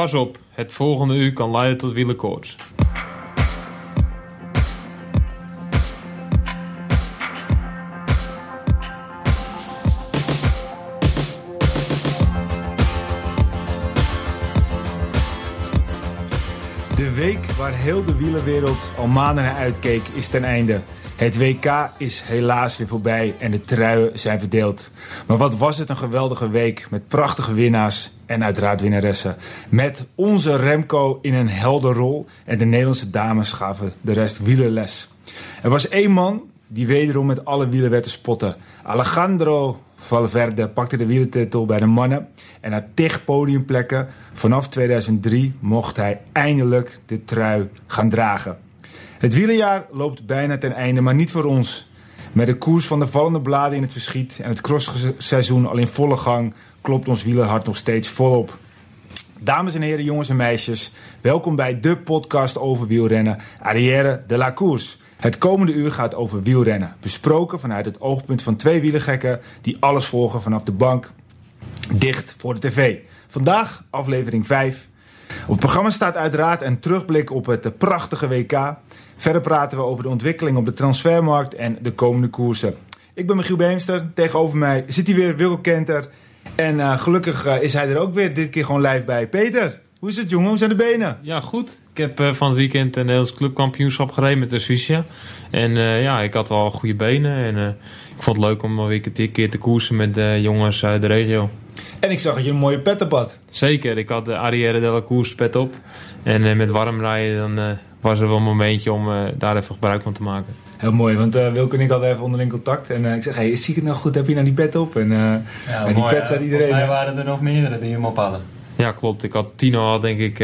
Pas op, het volgende uur kan leiden tot wielerkoorts. De week waar heel de wielerwereld al maanden naar uitkeek is ten einde. Het WK is helaas weer voorbij en de truien zijn verdeeld. Maar wat was het een geweldige week met prachtige winnaars en uiteraard winnaressen. Met onze Remco in een helder rol en de Nederlandse dames gaven de rest wielerles. Er was één man die wederom met alle wielen werd te spotten. Alejandro Valverde pakte de wielertitel bij de mannen. En na tig podiumplekken vanaf 2003 mocht hij eindelijk de trui gaan dragen. Het wielerjaar loopt bijna ten einde, maar niet voor ons. Met de koers van de vallende bladen in het verschiet en het crossseizoen al in volle gang klopt ons wielerhart nog steeds volop. Dames en heren, jongens en meisjes, welkom bij de podcast over wielrennen, Arrière de la Course. Het komende uur gaat over wielrennen, besproken vanuit het oogpunt van twee wielergekken die alles volgen vanaf de bank, dicht voor de tv. Vandaag aflevering 5. Op het programma staat uiteraard een terugblik op het prachtige WK. Verder praten we over de ontwikkeling op de transfermarkt en de komende koersen. Ik ben Michiel Beemster, tegenover mij zit hier weer Wilco Kenter. En uh, gelukkig uh, is hij er ook weer, dit keer gewoon live bij. Peter, hoe is het jongen? Hoe zijn de benen? Ja, goed. Ik heb uh, van het weekend een Nederlands clubkampioenschap gereden met de Suisse. En ja, ik had wel goede benen. En ik vond het leuk om weer een keer te koersen met de jongens uit de regio. En ik zag dat je een mooie pet op had. Zeker, ik had de Arrière de la Course pet op. En met warm rijden dan was er wel een momentje om daar even gebruik van te maken. Heel mooi, want uh, Wilco en ik hadden even onderling contact. En uh, ik zeg, hey, zie ik het nou goed? Heb je nou die pet op? En uh, ja, die mooi, pet staat iedereen... Volgens mij waren er nog meerdere die hem op hadden. Ja, klopt. Ik had Tino al denk ik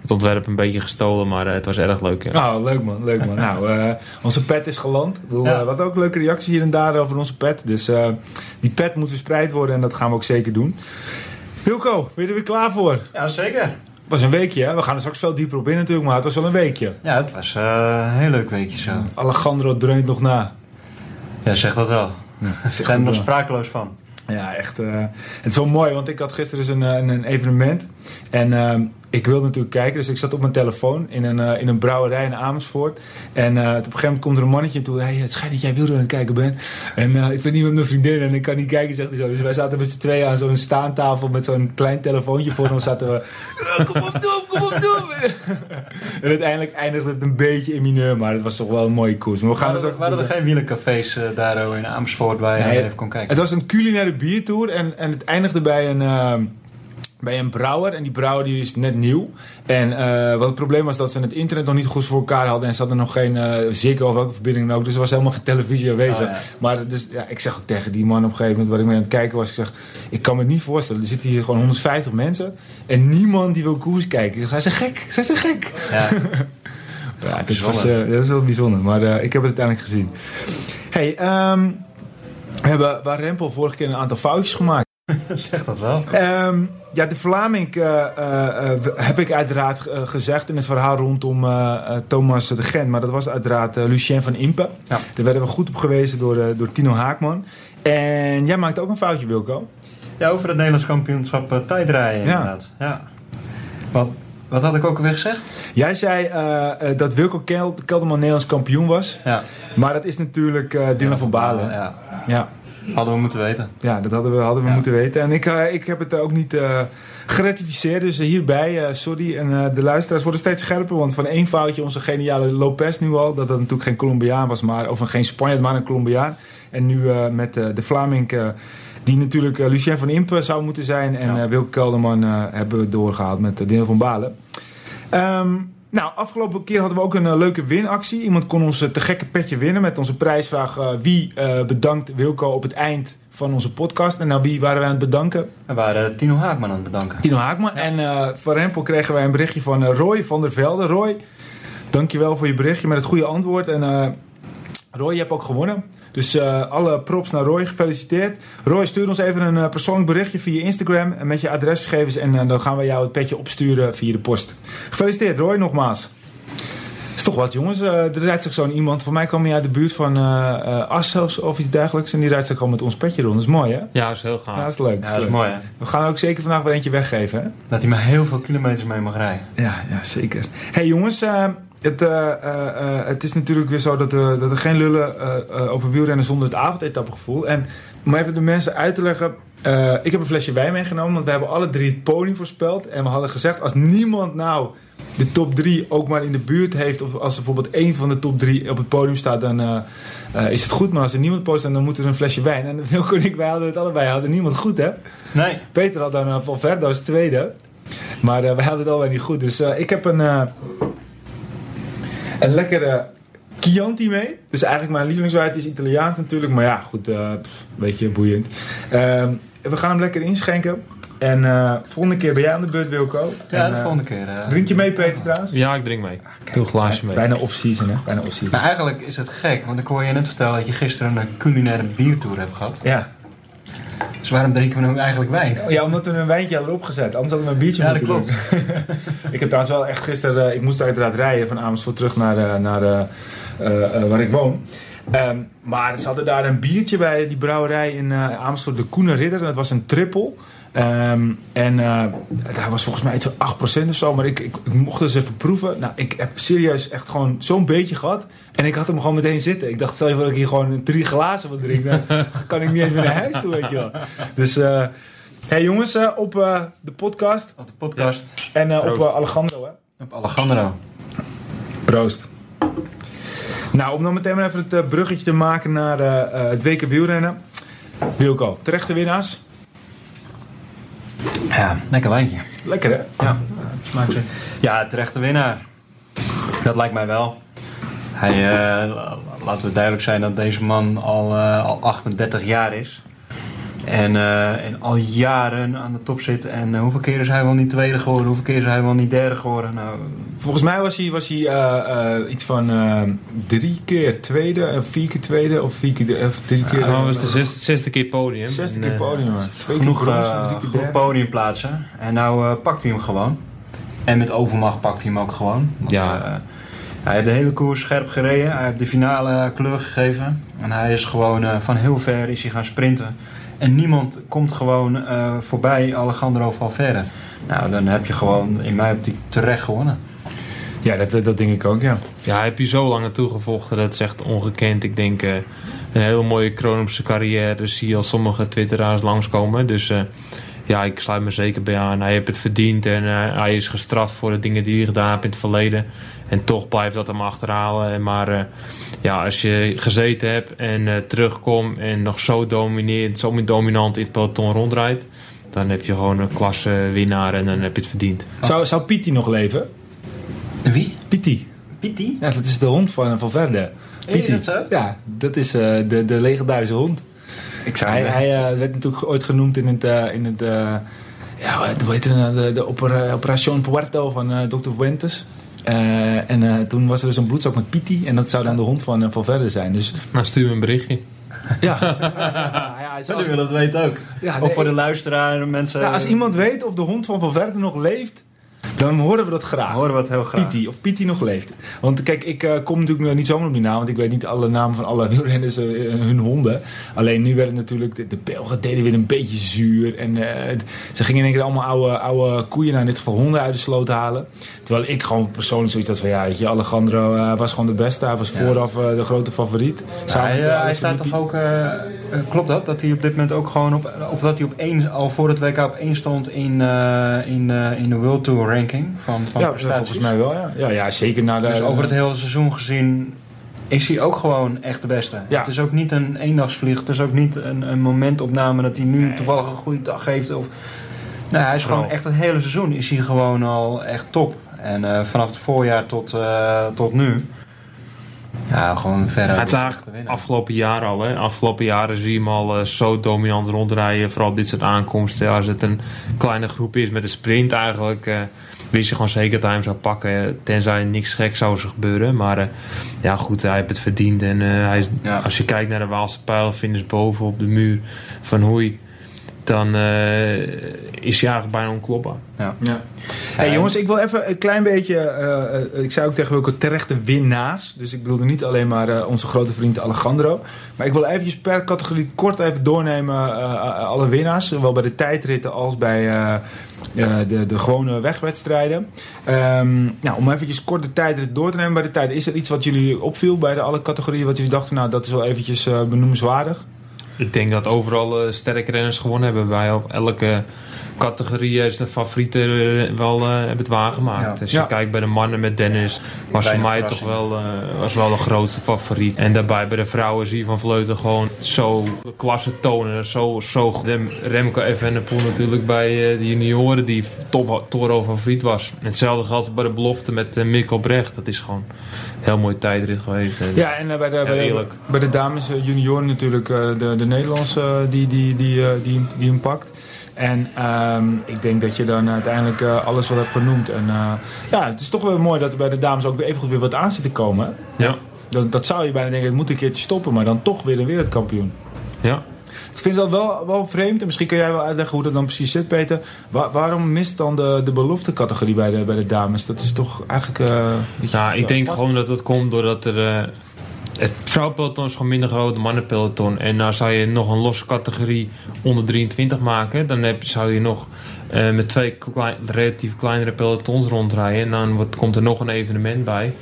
het ontwerp een beetje gestolen, maar het was erg leuk. Ja. Oh, leuk man, leuk man. nou, onze pet is geland. Ik bedoel, ja. wat ook leuke reacties hier en daar over onze pet. Dus die pet moet verspreid worden en dat gaan we ook zeker doen. Wilco, ben je er weer klaar voor? Ja, zeker. Het was een weekje, hè? We gaan er straks veel dieper op in natuurlijk, maar het was wel een weekje. Ja, het was uh, een heel leuk weekje zo. Alejandro dreunt nog na. Ja, zeg dat wel. Ja, ik ben er nog sprakeloos van. Ja, echt. Uh, het is wel mooi, want ik had gisteren dus een, een, een evenement. En uh, ik wilde natuurlijk kijken, dus ik zat op mijn telefoon in een, uh, in een brouwerij in Amersfoort. En op een gegeven moment komt er een mannetje toe. Hey, het schijnt dat jij wilde aan het kijken bent. En ik ben niet met mijn vriendin en ik kan niet kijken, zegt hij zo. Dus wij zaten met z'n tweeën aan zo'n staantafel met zo'n klein telefoontje voor ons. zaten we. kom op, doe kom op, doe En uiteindelijk eindigde het een beetje in mineur, maar het was toch wel een mooie koers. Maar we gaan waren, dus ook waren er geen wielercafés daar in Amersfoort waar je nee, even kon kijken? Het was een culinaire biertour en, en het eindigde bij een, uh, bij een brouwer. En die brouwer die is net nieuw. En uh, wat het probleem was dat ze het internet nog niet goed voor elkaar hadden. En ze hadden nog geen uh, Ziggo of welke verbinding dan ook. Dus er was helemaal geen televisie aanwezig. Oh, ja. Maar dus, ja, ik zeg ook tegen die man op een gegeven moment waar ik mee aan het kijken was. Ik zeg, ik kan me het niet voorstellen. Er zitten hier gewoon 150 mensen. En niemand die wil koers kijken. Ik zeg, zij zijn gek. Zij zijn gek. Ja. ja dat, was, dat is wel bijzonder. Maar ik heb het uiteindelijk gezien. Hey, um, we hebben bij Rempel vorige keer een aantal foutjes gemaakt. zeg dat wel. Um, ja, de Vlaming uh, uh, heb ik uiteraard gezegd in het verhaal rondom Thomas de Gent. Maar dat was uiteraard Lucien van Impe. Ja. Daar werden we goed op gewezen door, door Tino Haakman. En jij maakte ook een foutje, Wilco. Ja, over het Nederlands kampioenschap tijdrijden inderdaad. Ja. ja. Wat, wat had ik ook alweer gezegd? Jij zei dat Wilco Kelderman Nederlands kampioen was. Ja. Maar dat is natuurlijk Dylan van Balen. Ja. ja. Hadden we moeten weten. Ja, dat hadden we, hadden we Ja. moeten weten. En ik, uh, ik heb het ook niet uh, geratificeerd. Dus hierbij, uh, sorry. En de luisteraars worden steeds scherper. Want van één foutje, onze geniale Lopez nu al. Dat dat natuurlijk geen Colombiaan was. Maar, of geen Spanjaard, maar een Colombiaan. En nu met de Vlaming... die natuurlijk Lucien van Impe zou moeten zijn. En Ja. Wilke Kelderman hebben we doorgehaald met Dylan van Balen. Um, nou, afgelopen keer hadden we ook een uh, leuke winactie. Iemand kon ons uh, te gekke petje winnen met onze prijsvraag... Uh, wie bedankt Wilco op het eind van onze podcast. En nou, wie waren wij aan het bedanken? We waren Tino Haakman aan het bedanken. Tino Haakman. En van Rempel kregen wij een berichtje van Roy van der Velde. Roy, dankjewel voor je berichtje met het goede antwoord. En Roy, je hebt ook gewonnen. Dus uh, alle props naar Roy, gefeliciteerd. Roy, stuur ons even een uh, persoonlijk berichtje via Instagram met je adresgegevens en uh, dan gaan we jou het petje opsturen via de post. Gefeliciteerd Roy, nogmaals. is toch wat, jongens. Uh, er rijdt zich zo'n iemand. Voor mij kwam hij uit de buurt van uh, Assos of iets dergelijks. En die rijdt zich gewoon met ons petje rond. Dat is mooi, hè? Ja, dat is heel gaaf. Ja, dat is leuk. Ja, dat is mooi, hè? We gaan ook zeker vandaag weer eentje weggeven, hè? Dat hij maar heel veel kilometers mee mag rijden. Ja, ja zeker. hey, jongens. Het, het, is natuurlijk weer zo dat, dat er geen lullen over wielrennen zonder het avondetappegevoel. En om even de mensen uit te leggen. ik heb een flesje wijn meegenomen, want we hebben alle drie het podium voorspeld. En we hadden gezegd, als niemand nou de top 3 ook maar in de buurt heeft, of als er bijvoorbeeld één van de top 3 op het podium staat, dan uh, uh, is het goed. Maar als er niemand post, dan moet er een flesje wijn. En Wilco en ik, wij hadden het allebei, hadden niemand goed, hè? Nee. Peter had dan uh, Valverde als tweede. Maar wij hadden het allebei niet goed. Dus ik heb een, een lekkere Chianti mee. Dus eigenlijk mijn lievelingswijn is Italiaans natuurlijk. Maar ja, goed, pff, weet je, boeiend. Ehm, we gaan hem lekker inschenken. En uh, volgende keer ben jij aan de beurt, Wilco. Ja, en, de uh, volgende keer. Uh, drink je mee, Peter, trouwens? Ja, ik drink mee. Ik doe een glaasje mee. Bijna off-season, hè? Bijna off-season. Maar eigenlijk is het gek, want ik hoor je net vertellen dat je gisteren een culinaire biertour hebt gehad. Ja. Dus waarom drinken we nu eigenlijk wijn? Ja, omdat we een wijntje hadden opgezet. Anders hadden we een biertje ja, moeten dat klopt. ik heb trouwens wel echt gisteren... ik moest uiteraard rijden van Amersfoort terug naar, naar waar ik woon. Um, maar ze hadden daar een biertje bij die brouwerij in Amersfoort, de Koene Ridder. En dat was een triple. Um, en uh, daar was volgens mij iets van 8% of zo. Maar ik, ik, ik, mocht dus even proeven. Nou, ik heb serieus echt gewoon zo'n beetje gehad. En ik had hem gewoon meteen zitten. Ik dacht, stel je voor dat ik hier gewoon drie glazen van drink. Dan kan ik niet eens meer naar huis toe, weet je wel. Dus, uh, hey jongens, uh, op de podcast. Op de podcast. Ja. En op Alejandro, hè. Op Alejandro. Proost. Nou, om dan meteen maar even het bruggetje te maken naar het weken wielrennen. Wilco, terechte winnaars. Ja, lekker wijntje. Lekker hè? Ja, smaakt ze. Ja, terechte winnaar. Dat lijkt mij wel. Hij, uh, laten we duidelijk zijn dat deze man al, uh, al 38 jaar is. En, uh, en al jaren aan de top zit. En hoeveel keer is hij wel niet tweede geworden? Hoeveel keer is hij wel niet derde geworden? Nou, Volgens mij was hij, was hij iets van drie keer tweede, en vier keer tweede of vier keer of drie keer. Oh, was de zesde, zesde keer podium. Zesde keer podium, man. Twee genoeg, keer bronzen, drie keer genoeg podiumplaatsen. En nou pakt hij hem gewoon. En met overmacht pakt hij hem ook gewoon. Want, ja. hij heeft de hele koers scherp gereden. Hij heeft de finale kleur gegeven. En hij is gewoon uh, van heel ver is hij gaan sprinten. En niemand komt gewoon uh, voorbij Alejandro Valverde. Nou, dan heb je gewoon in mijn optiek terecht gewonnen. Ja, dat, dat denk ik ook, ja. Ja, hij heb je zo lang naartoe gevochten. Dat is echt ongekend. Ik denk uh, een hele mooie kroon op zijn carrière. Zie je al sommige twitteraars langskomen. Dus uh, ja, ik sluit me zeker bij aan. Hij heeft het verdiend en hij is gestraft voor de dingen die hij gedaan heeft in het verleden. En toch blijft dat hem achterhalen. Maar uh, ja, als je gezeten hebt en uh, terugkomt en nog zo domineert, zo dominant in het peloton rondrijdt, dan heb je gewoon een klasse winnaar en dan heb je het verdiend. Zou, zou Pietie nog leven? Wie? Pietie. Pietie? Ja, dat is de hond van Valverde. Is dat zo? Ja, dat is de, de legendarische hond. Ik zou hij, hij uh, werd natuurlijk ooit genoemd in het, uh, in het uh, ja, hoe heet het, de, de opera, Operation Puerto van Dr. Fuentes. En toen was er dus een bloedzak met Piti en dat zou dan de hond van Valverde zijn. Dus, nou, stuur een berichtje. Ja, ja, ja dat weten ook. Ja, nee, of voor de luisteraar, mensen. Ja, als iemand weet of de hond van Valverde nog leeft, dan horen we dat graag. Horen we heel graag. Piti, of Piti nog leeft. Want kijk, ik uh, kom natuurlijk niet zomaar op die naam, want ik weet niet alle namen van alle wielrenners, uh, hun honden. Alleen nu werden natuurlijk, de, de Belgen deden weer een beetje zuur. En uh, ze gingen in één keer allemaal oude, oude koeien, nou in dit geval honden uit de sloot halen. Terwijl ik gewoon persoonlijk zoiets had van, ja, weet je, Alejandro was gewoon de beste. Hij was ja. vooraf de grote favoriet. Ja, hij, hij staat toch ook, klopt dat? Dat hij op dit moment ook gewoon op, of dat hij op één, al voor het WK op één stond in, in, in de World Tour ranking van, van ja, prestaties. volgens mij wel, ja. Ja, ja zeker naar de... Dus over het hele seizoen gezien is hij ook gewoon echt de beste. Ja. Het is ook niet een eendagsvlieg. Het is ook niet een, een momentopname dat hij nu nee. toevallig een goede dag heeft. Of... Nee, hij is Vooral. gewoon echt het hele seizoen is hij gewoon al echt top. En uh, vanaf het voorjaar tot, tot nu... Ja, gewoon verder. Het is eigenlijk afgelopen jaren al. Hè. Afgelopen jaren zie je hem al uh, zo dominant rondrijden. Vooral op dit soort aankomsten. Als het een kleine groep is met een sprint eigenlijk... Uh, wist je gewoon zeker dat hij hem zou pakken. Tenzij niks gek zou gebeuren. Maar uh, ja goed, hij heeft het verdiend. En hij is, ja. als je kijkt naar de Waalse pijl... finish boven op de muur van Hoei... dan eh, is hij eigenlijk bijna onkloppbaar. Ja. Ja. Hey jongens, ik wil even een klein beetje. eh, eh, ik zei ook tegen welke terechte winnaars. Dus ik bedoelde niet alleen maar eh, onze grote vriend Alejandro. Maar ik wil eventjes per categorie kort even doornemen. eh, eh, alle winnaars. Zowel bij de tijdritten als bij eh, eh, de, de gewone wegwedstrijden. Ehm, nou, om eventjes kort de tijdrit door te nemen bij de tijd. Is er iets wat jullie opviel bij de alle categorieën? Wat jullie dachten, nou dat is wel eventjes eh, benoemenswaardig? Ik denk dat overal eh, sterke renners gewonnen hebben. Op elke categorie is de favorieten eh, wel eh, hebben het waargemaakt. Ja. Als je Ja. kijkt bij de mannen met Dennis, was voor mij toch wel, eh, was wel de grootste favoriet. En daarbij bij de vrouwen zie je van Vleuten gewoon zo de klasse tonen. Zo, zo. En Remco Evenepoel natuurlijk bij eh, de junioren die top Toro favoriet was. En hetzelfde geldt bij de belofte met Mikkel Brecht. Dat is gewoon een heel mooi tijdrit geweest. En- Ja, en bij, de, bij, de, eerlijk. bij de dames junioren natuurlijk de, de Nederlandse eh, die, die, die, eh, die, die hem pakt. En ehm, ik denk dat je dan uiteindelijk eh, alles wat hebt genoemd. En eh, ja, het is toch wel mooi dat er bij de dames ook weer even weer wat aan zit te komen. ja. Dat, dat zou je bijna denken, het moet een keertje stoppen, maar dan toch weer een wereldkampioen. ja. Ik vind dat wel, wel vreemd. En misschien kan jij wel uitleggen hoe dat dan precies zit, Peter. Wa- waarom mist dan de, de beloftecategorie bij de, bij de dames? Dat is toch eigenlijk... eh, een beetje- Nou, ik ja, denk apart. gewoon dat het komt doordat er. Het vrouwenpeloton is gewoon minder groot, de mannenpeloton. En nou zou je nog een losse categorie onder 23 maken. Dan heb, zou je nog eh, met twee relatief kleinere pelotons rondrijden. En dan wordt, komt er nog een evenement bij.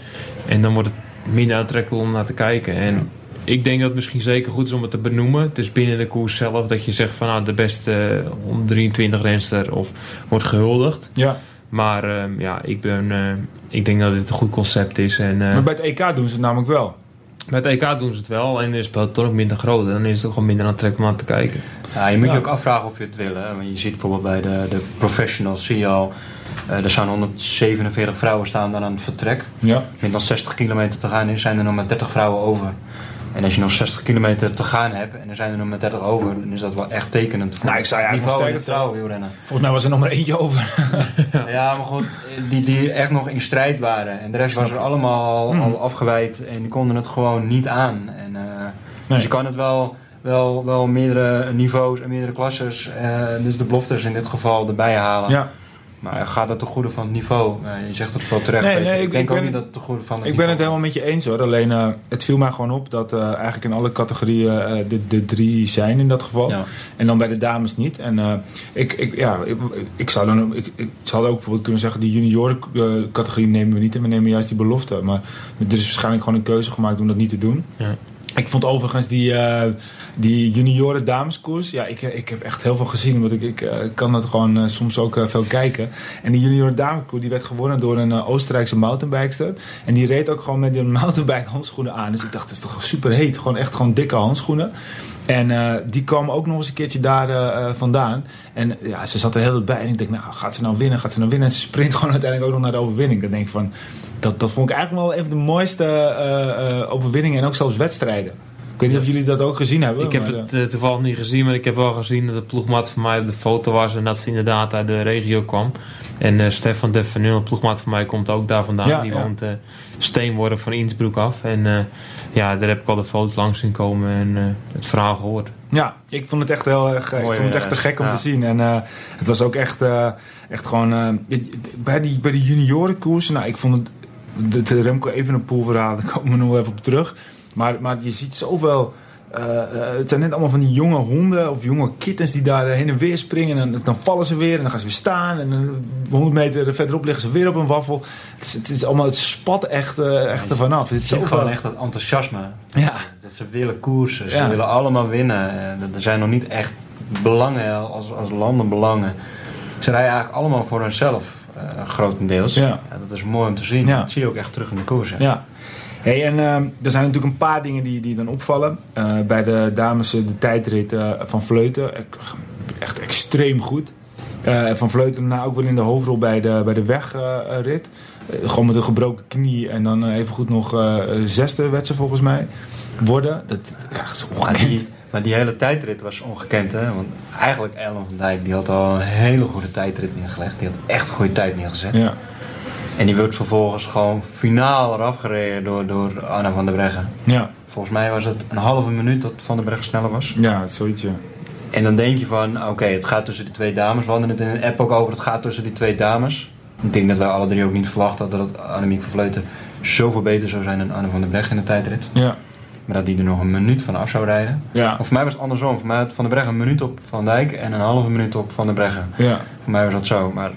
En dan wordt het minder aantrekkelijk om naar te kijken. En ik denk dat het misschien zeker goed is om het te benoemen. Dus binnen de koers zelf dat je zegt van nou, de beste eh, onder 23 renster of wordt gehuldigd. Ja, Maar ehm, ja, ik, ben, eh, ik denk dat dit een goed concept is. En, maar bij het EK doen ze het namelijk wel. Met EK doen ze het wel en is het toch ook minder groot. En dan is het ook gewoon minder aantrekkelijk om aan te kijken. Ja, je moet Ja. je ook afvragen of je het wil. Hè? Want je ziet bijvoorbeeld bij de, de professionals, zie je al, eh, er staan 147 vrouwen staan dan aan het vertrek. Ja. Met dan 60 kilometer te gaan is, zijn er nog maar 30 vrouwen over. En als je nog 60 kilometer te gaan hebt en er zijn er nog maar 30 over, dan is dat wel echt tekenend voor Nou, ik zou eigenlijk niveau de vrouwen wielrennen. Volgens mij was er nog maar eentje over. Ja. maar goed, die, die echt nog in strijd waren. En de rest was er allemaal al, Hmm. al afgewijd en die konden het gewoon niet aan. En, eh, Nee. Dus je kan het wel, wel, wel meerdere niveaus en meerdere klasses, eh, dus de beloftes in dit geval, erbij halen. Ja. Maar gaat het ten goede van het niveau? Eh, je zegt het wel terecht. Nee, Peter. nee, ik, ik- denk ik ook niet dat het ten goede van het Ik ben het helemaal met je eens hoor. Alleen eh, het viel mij gewoon op dat eh, eigenlijk in alle categorieën eh, de, de drie zijn in dat geval. Ja. En dan bij de dames niet. En eh, ik, ik, ja, ik, ik zou dan ik, ik zou ook bijvoorbeeld kunnen zeggen, die junioren eh, categorie nemen we niet en we nemen juist die belofte. Maar er is waarschijnlijk gewoon een keuze gemaakt om dat niet te doen. Ja. Ik vond overigens die, eh, die junioren dameskoers, ja, ik, ik heb echt heel veel gezien, want ik, ik eh, kan dat gewoon eh, soms ook veel kijken. En die junioren dameskoers die werd gewonnen door een Oostenrijkse mountainbikester. En die reed ook gewoon met die mountainbike handschoenen aan. Dus ik dacht, dat is toch super heet. Gewoon echt gewoon dikke handschoenen. En eh, die kwam ook nog eens een keertje daar eh, eh, vandaan. En ja, ze zat er heel wat bij. En ik denk, nou, gaat ze nou winnen? Gaat ze nou winnen? En ze sprint gewoon uiteindelijk ook nog naar de overwinning. Dan denk ik van, dat, dat vond ik eigenlijk wel een van de mooiste overwinningen. En ook zelfs wedstrijden. Ik weet niet of jullie dat ook gezien hebben. Ik heb maar, het toevallig niet gezien, maar ik heb wel gezien dat de ploegmaat van mij op de foto was en dat ze inderdaad uit de regio kwam. En Stefan Defanul, een ploegmaat van mij, komt ook daar vandaan. Ja, Die ja. woont eh steenworpen van Innsbruck af. En eh, ja, daar heb ik al de foto's langs zien komen en eh, het verhaal gehoord. Ja, ik vond het echt heel erg, ik vond het echt te eh, gek om ja. te zien. En eh, het was ook echt, eh, echt gewoon... eh, bij, die, bij die juniorenkoersen, nou, ik vond het... De, de Remco Evenepoel verhaal, daar komen we nog wel even op terug. Maar, maar je ziet zoveel... eh, eh, het zijn net allemaal van die jonge honden of jonge kittens die daar eh, heen en weer springen. En dan, vallen ze weer en dan gaan ze weer staan. En dan 100 meter verderop liggen ze weer op een waffel. Het is, het is allemaal, het spat echt, echt ervan af. Het zoveel- gewoon echt dat enthousiasme. Ja, Dat ze willen koersen, ze Ja. willen allemaal winnen. Er zijn nog niet echt belangen als, als landenbelangen. Ze rijden eigenlijk allemaal voor hunzelf, grotendeels. Ja. dat is mooi om te zien. Ja. Dat zie je ook echt terug in de koersen. Ja. Hey, en ehm, er zijn natuurlijk een paar dingen die, die dan opvallen. Eh, bij de dames eh, de tijdrit eh, van Vleuten. Echt- Echt extreem goed. Van Vleuten daarna ook wel in de hoofdrol bij de, bij de wegrit. Gewoon met een gebroken knie. En dan even goed nog zesde werd ze volgens mij worden. Dat, Maar ongekend. die, maar die hele tijdrit was ongekend. Hè? Want eigenlijk Ellen van Dijk die had al een hele goede tijdrit neergelegd. Die had echt een goede tijd neergezet. Ja. En die werd vervolgens gewoon finaal eraf gereden door, door Anna van der Breggen. Ja. Volgens mij was het een halve minuut dat Van der Breggen sneller was. ja, zoiets ja. En dan denk je van, oké, het gaat tussen die twee dames. We hadden het in een app ook over, het gaat tussen die twee dames. Ik denk dat wij alle drie ook niet verwacht hadden dat Annemiek van Vleuten zoveel beter zou zijn dan Anne van der Breggen in de tijdrit. Ja. Maar dat die er nog een minuut van af zou rijden. Ja. Of voor mij was het andersom. Voor mij had Van der Breggen een minuut op Van Dijk en een halve minuut op Van der Breggen. ja. Voor mij was dat zo. Maar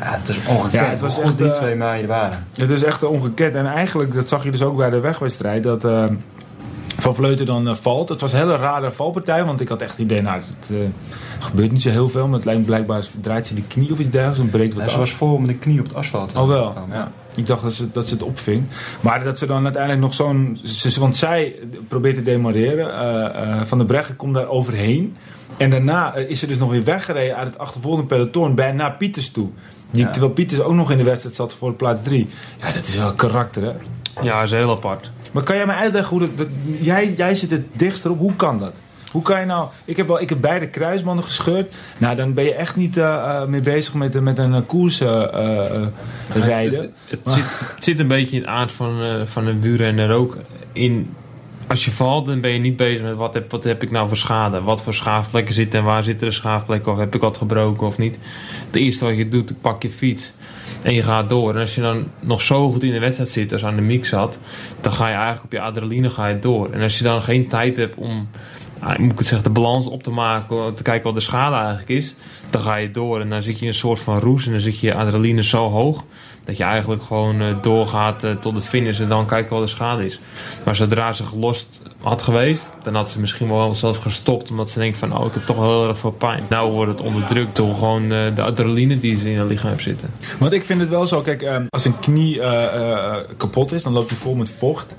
ja, het is ongekend. Ja, het was echt, die eh, twee meiden waren. Het is echt ongekend. En eigenlijk, dat zag je dus ook bij de wegwedstrijd, dat eh, Van Vleuten dan eh, valt. Het was een hele rare valpartij, want ik had echt het idee, nou, het gebeurt niet zo heel veel. Maar het lijkt blijkbaar, draait ze die knie of iets dergelijks en breekt wat af. was vol met de knie op het asfalt. Oh wel, ja. Ik dacht dat ze, dat ze het opving. Maar dat ze dan uiteindelijk nog zo'n... ze- Want zij probeert te demareren. van der Breggen komt daar overheen. En daarna is ze dus nog weer weggereden uit het achtervolgende peloton. Bijna naar Pieters toe. Die, Ja. Terwijl Pieters ook nog in de wedstrijd zat voor plaats 3. Ja, dat is wel karakter, hè? Ja, is heel apart. Maar kan jij me uitleggen hoe dat... dat- jij, jij zit het dichtst erop. Hoe kan dat? Hoe kan je nou... Ik heb, wel, ik heb beide kruisbanden gescheurd. Nou, dan ben je echt niet eh, eh, mee bezig met, met een eh, koers eh, eh, eh, rijden. Het, het, zit, het zit een beetje in het aard van, eh, van een wielrenner ook. In, als je valt, dan ben je niet bezig met wat heb, wat heb ik nou voor schade. Wat voor schaafplekken zitten en waar zitten de schaafplekken. Of heb ik wat gebroken of niet. Het eerste wat je doet, pak je fiets. En je gaat door. En als je dan nog zo goed in de wedstrijd zit als aan de mix zat. Dan ga je eigenlijk op je adrenaline ga je door. En als je dan geen tijd hebt om... ah, Moet ik het zeggen, de balans op te maken, te kijken wat de schade eigenlijk is. Dan ga je door en dan zit je in een soort van roes en dan zit je adrenaline zo hoog. Dat je eigenlijk gewoon eh, doorgaat eh, tot de finish en dan kijken wat de schade is. Maar zodra ze gelost had geweest, dan had ze misschien wel zelfs gestopt. Omdat ze denkt van, oh ik heb toch wel heel erg veel pijn. Nou wordt het onderdrukt door gewoon eh, de adrenaline die ze in haar lichaam heeft zitten. Want ik vind het wel zo, kijk, ehm, als een knie eh, eh, kapot is, dan loopt hij vol met vocht.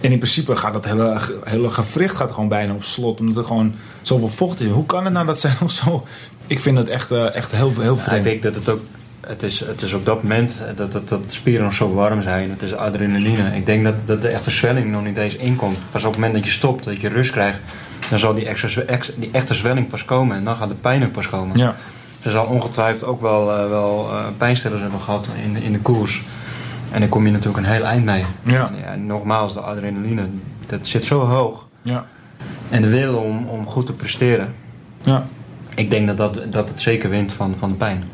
En in principe gaat dat hele, hele gewricht gaat gewoon bijna op slot, omdat er gewoon zoveel vocht is. Hoe kan het nou dat zij nog zo... Ik vind het echt, eh, echt heel, heel Ja, ik vreemd. denk dat het ook. Het is, het is op dat moment eh, dat, dat, dat de spieren nog zo warm zijn. Het is adrenaline. Ik denk dat, dat de echte zwelling nog niet eens inkomt. Pas op het moment dat je stopt, dat je rust krijgt, dan zal die, extra, ex- die echte zwelling pas komen. En dan gaat de pijn ook pas komen. Ja. Ze zal ongetwijfeld ook wel, eh, wel eh, pijnstillers hebben gehad in, in de koers. En dan kom je natuurlijk een heel eind mee. Ja. En ja, nogmaals, de adrenaline, dat zit zo hoog. Ja. En de wil om, om goed te presteren. Ja. Ik denk dat, dat, dat het zeker wint van, van de pijn.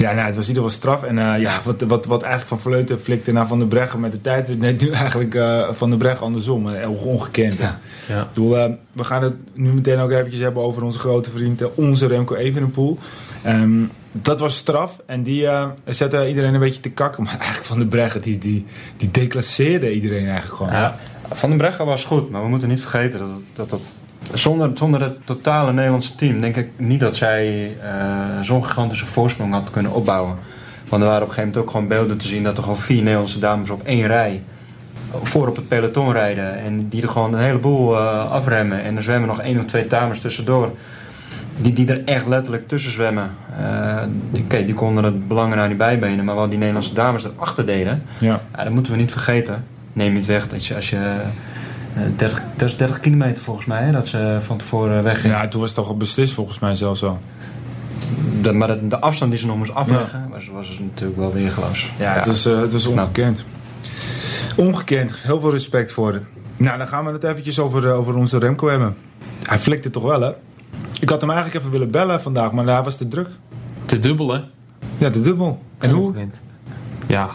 Ja, nou, het was in ieder geval straf. En eh, ja, wat, wat, wat eigenlijk van Vleuten flikte naar Van der Breggen met de tijd. Net nu eigenlijk eh, Van der Breggen andersom. Eh, ongekend. Ja. Ja. Ik bedoel, we gaan het nu meteen ook eventjes hebben over onze grote vriend, eh, onze Remco Evenepoel. Ehm, dat was straf en die eh, zette iedereen een beetje te kakken. Maar eigenlijk Van der Breggen, die, die, die declasseerde iedereen eigenlijk gewoon. Ja, Van den Breggen was goed, maar we moeten niet vergeten dat, dat, dat zonder, zonder het totale Nederlandse team denk ik niet dat zij eh, zo'n gigantische voorsprong had kunnen opbouwen. Want er waren op een gegeven moment ook gewoon beelden te zien dat er gewoon vier Nederlandse dames op één rij voor op het peloton rijden. En die er gewoon een heleboel eh, afremmen. En er zwemmen nog één of twee dames tussendoor. Die, die er echt letterlijk tussen zwemmen. Eh, die- Oké, die konden het belangen nou niet bijbenen. Maar wat die Nederlandse dames erachter deden. Ja. Ja, dat moeten we niet vergeten. Neem niet weg dat je als je. Eh, 30, dat is 30 kilometer volgens mij, hè, dat ze van tevoren wegging. Ja, toen was het toch al beslist volgens mij zelfs zo. De, maar de, de afstand die ze nog moest afleggen, was, was dus natuurlijk wel weergeloos. Ja, het was, eh, het was ongekend. Ongekend, heel veel respect voor hem. Nou, dan gaan we het eventjes over, eh, over onze Remco hebben. Hij flikte toch wel, hè? Ik had hem eigenlijk even willen bellen vandaag, maar hij was te druk. Te dubbel, hè? Ja, de dubbel. En hoe? Ongekend. Ja,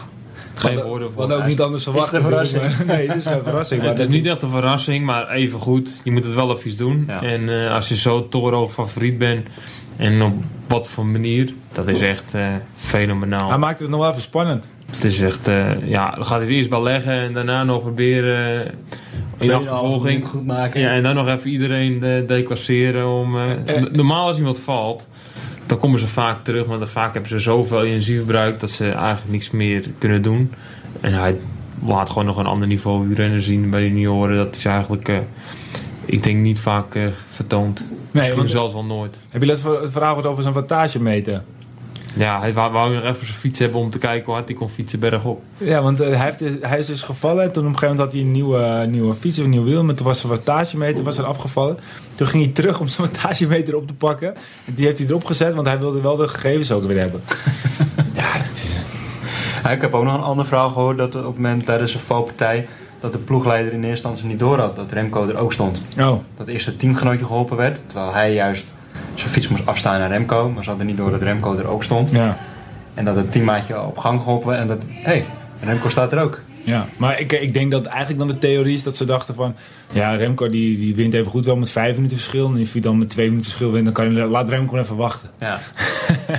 geen woorden voor. hadden ook niet anders verwacht. een verrassing? Nee, het is geen verrassing. maar Het is niet echt een verrassing, maar even goed. Je moet het wel even doen. Ja. En eh, als je zo torenhoog favoriet bent en op wat voor manier, dat is echt eh, fenomenaal. Hij maakte het nog wel even spannend. Het is echt, eh, ja, dan gaat hij het eerst wel leggen en daarna nog proberen in achtervolging. goed maken. Ja, en dan nog even iedereen declasseren om... eh, Eh. normaal als iemand valt, dan komen ze vaak terug, maar dan vaak hebben ze zoveel energie verbruikt dat ze eigenlijk niks meer kunnen doen. En hij laat gewoon nog een ander niveau rennen zien bij de junioren. Dat is eigenlijk, eh, ik denk, niet vaak eh, vertoond. Nee, Misschien want, zelfs wel nooit. heb je het verhaal gehoord over zijn wattagemeter? Ja, hij wou, wou nog even zijn fiets hebben om te kijken hoe hard hij kon fietsen bergop. Ja, want eh, hij, heeft, dus- hij is dus gevallen. En toen op een gegeven moment had hij een nieuwe, nieuwe fiets of een nieuw wiel. Maar toen was zijn wattagemeter was er afgevallen. Toen ging hij terug om zijn wattagemeter op te pakken. En die heeft hij erop gezet, want hij wilde wel de gegevens ook weer hebben. ja, dat is... Ja, ik heb ook nog een ander verhaal gehoord dat op het moment tijdens een valpartij dat de ploegleider in eerste instantie niet door had dat Remco er ook stond. Oh, Dat eerst het teamgenootje geholpen werd, terwijl hij juist zijn fiets moest afstaan naar Remco. Maar ze hadden niet door dat Remco er ook stond. ja. En dat het teammaatje op gang geholpen en dat, hé, hey, Remco staat er ook. Ja, maar ik, ik denk dat eigenlijk dan de theorie is dat ze dachten van... Ja, Remco die, die wint even goed wel met vijf minuten verschil. En als hij dan met twee minuten verschil wint, dan kan je, laat Remco even wachten. Ja. dat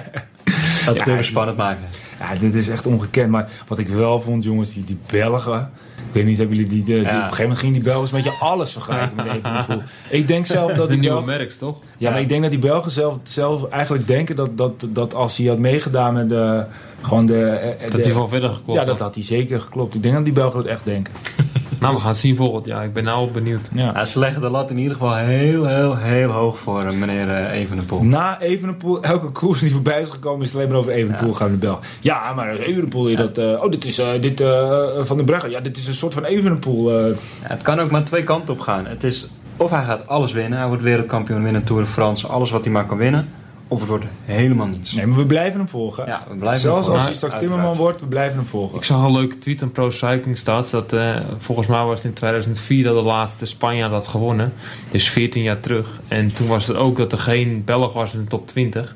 Ja, het even die- spannend maken. Ja, dit is echt ongekend. Maar wat ik wel vond, jongens, die, die Belgen... Ik weet niet, hebben jullie die, die, die- op een gegeven moment gingen die Belgen met je alles vergelijken met Evenepoel. Ik denk zelf Dat die nieuwe Belgen... merks, toch? Ja, maar ik denk dat die Belgen zelf, zelf eigenlijk denken dat, dat, dat als hij had meegedaan met de... Gewoon de, eh, Dat de- hij van verder geklopt Ja, dat had. had hij zeker geklopt. Ik denk dat die Belgen dat echt denken. Nou, we gaan het zien volgend jaar. Ik ben nou wel benieuwd. Ja. Ja, ze leggen de lat in ieder geval heel, heel, heel hoog voor meneer eh, Evenepoel. Na Evenepoel, elke koers die voorbij is gekomen, is het alleen maar over Evenepoel Ja. gaan de Belg. Ja, maar als Evenepoel, je dat, eh, oh, dit is eh, dit, eh, Van de Breggen. Ja, dit is een soort van Evenepoel. eh. Ja, het kan ook maar twee kanten op gaan. Het is of hij gaat alles winnen, hij wordt wereldkampioen, winnen Tour de France, alles wat hij maar kan winnen. Of het wordt helemaal niets. Nee, maar we blijven hem volgen. Ja, we blijven Zelfs hem als volgen. hij straks Uiteraard. Timmerman wordt, we blijven hem volgen. Ik zag een leuke tweet aan Pro Cycling Stats. Dat eh, volgens mij was het in 2004 dat de laatste Spanjaard had gewonnen. Dus 14 jaar terug. En toen was het ook dat er geen Belg was in de top 20.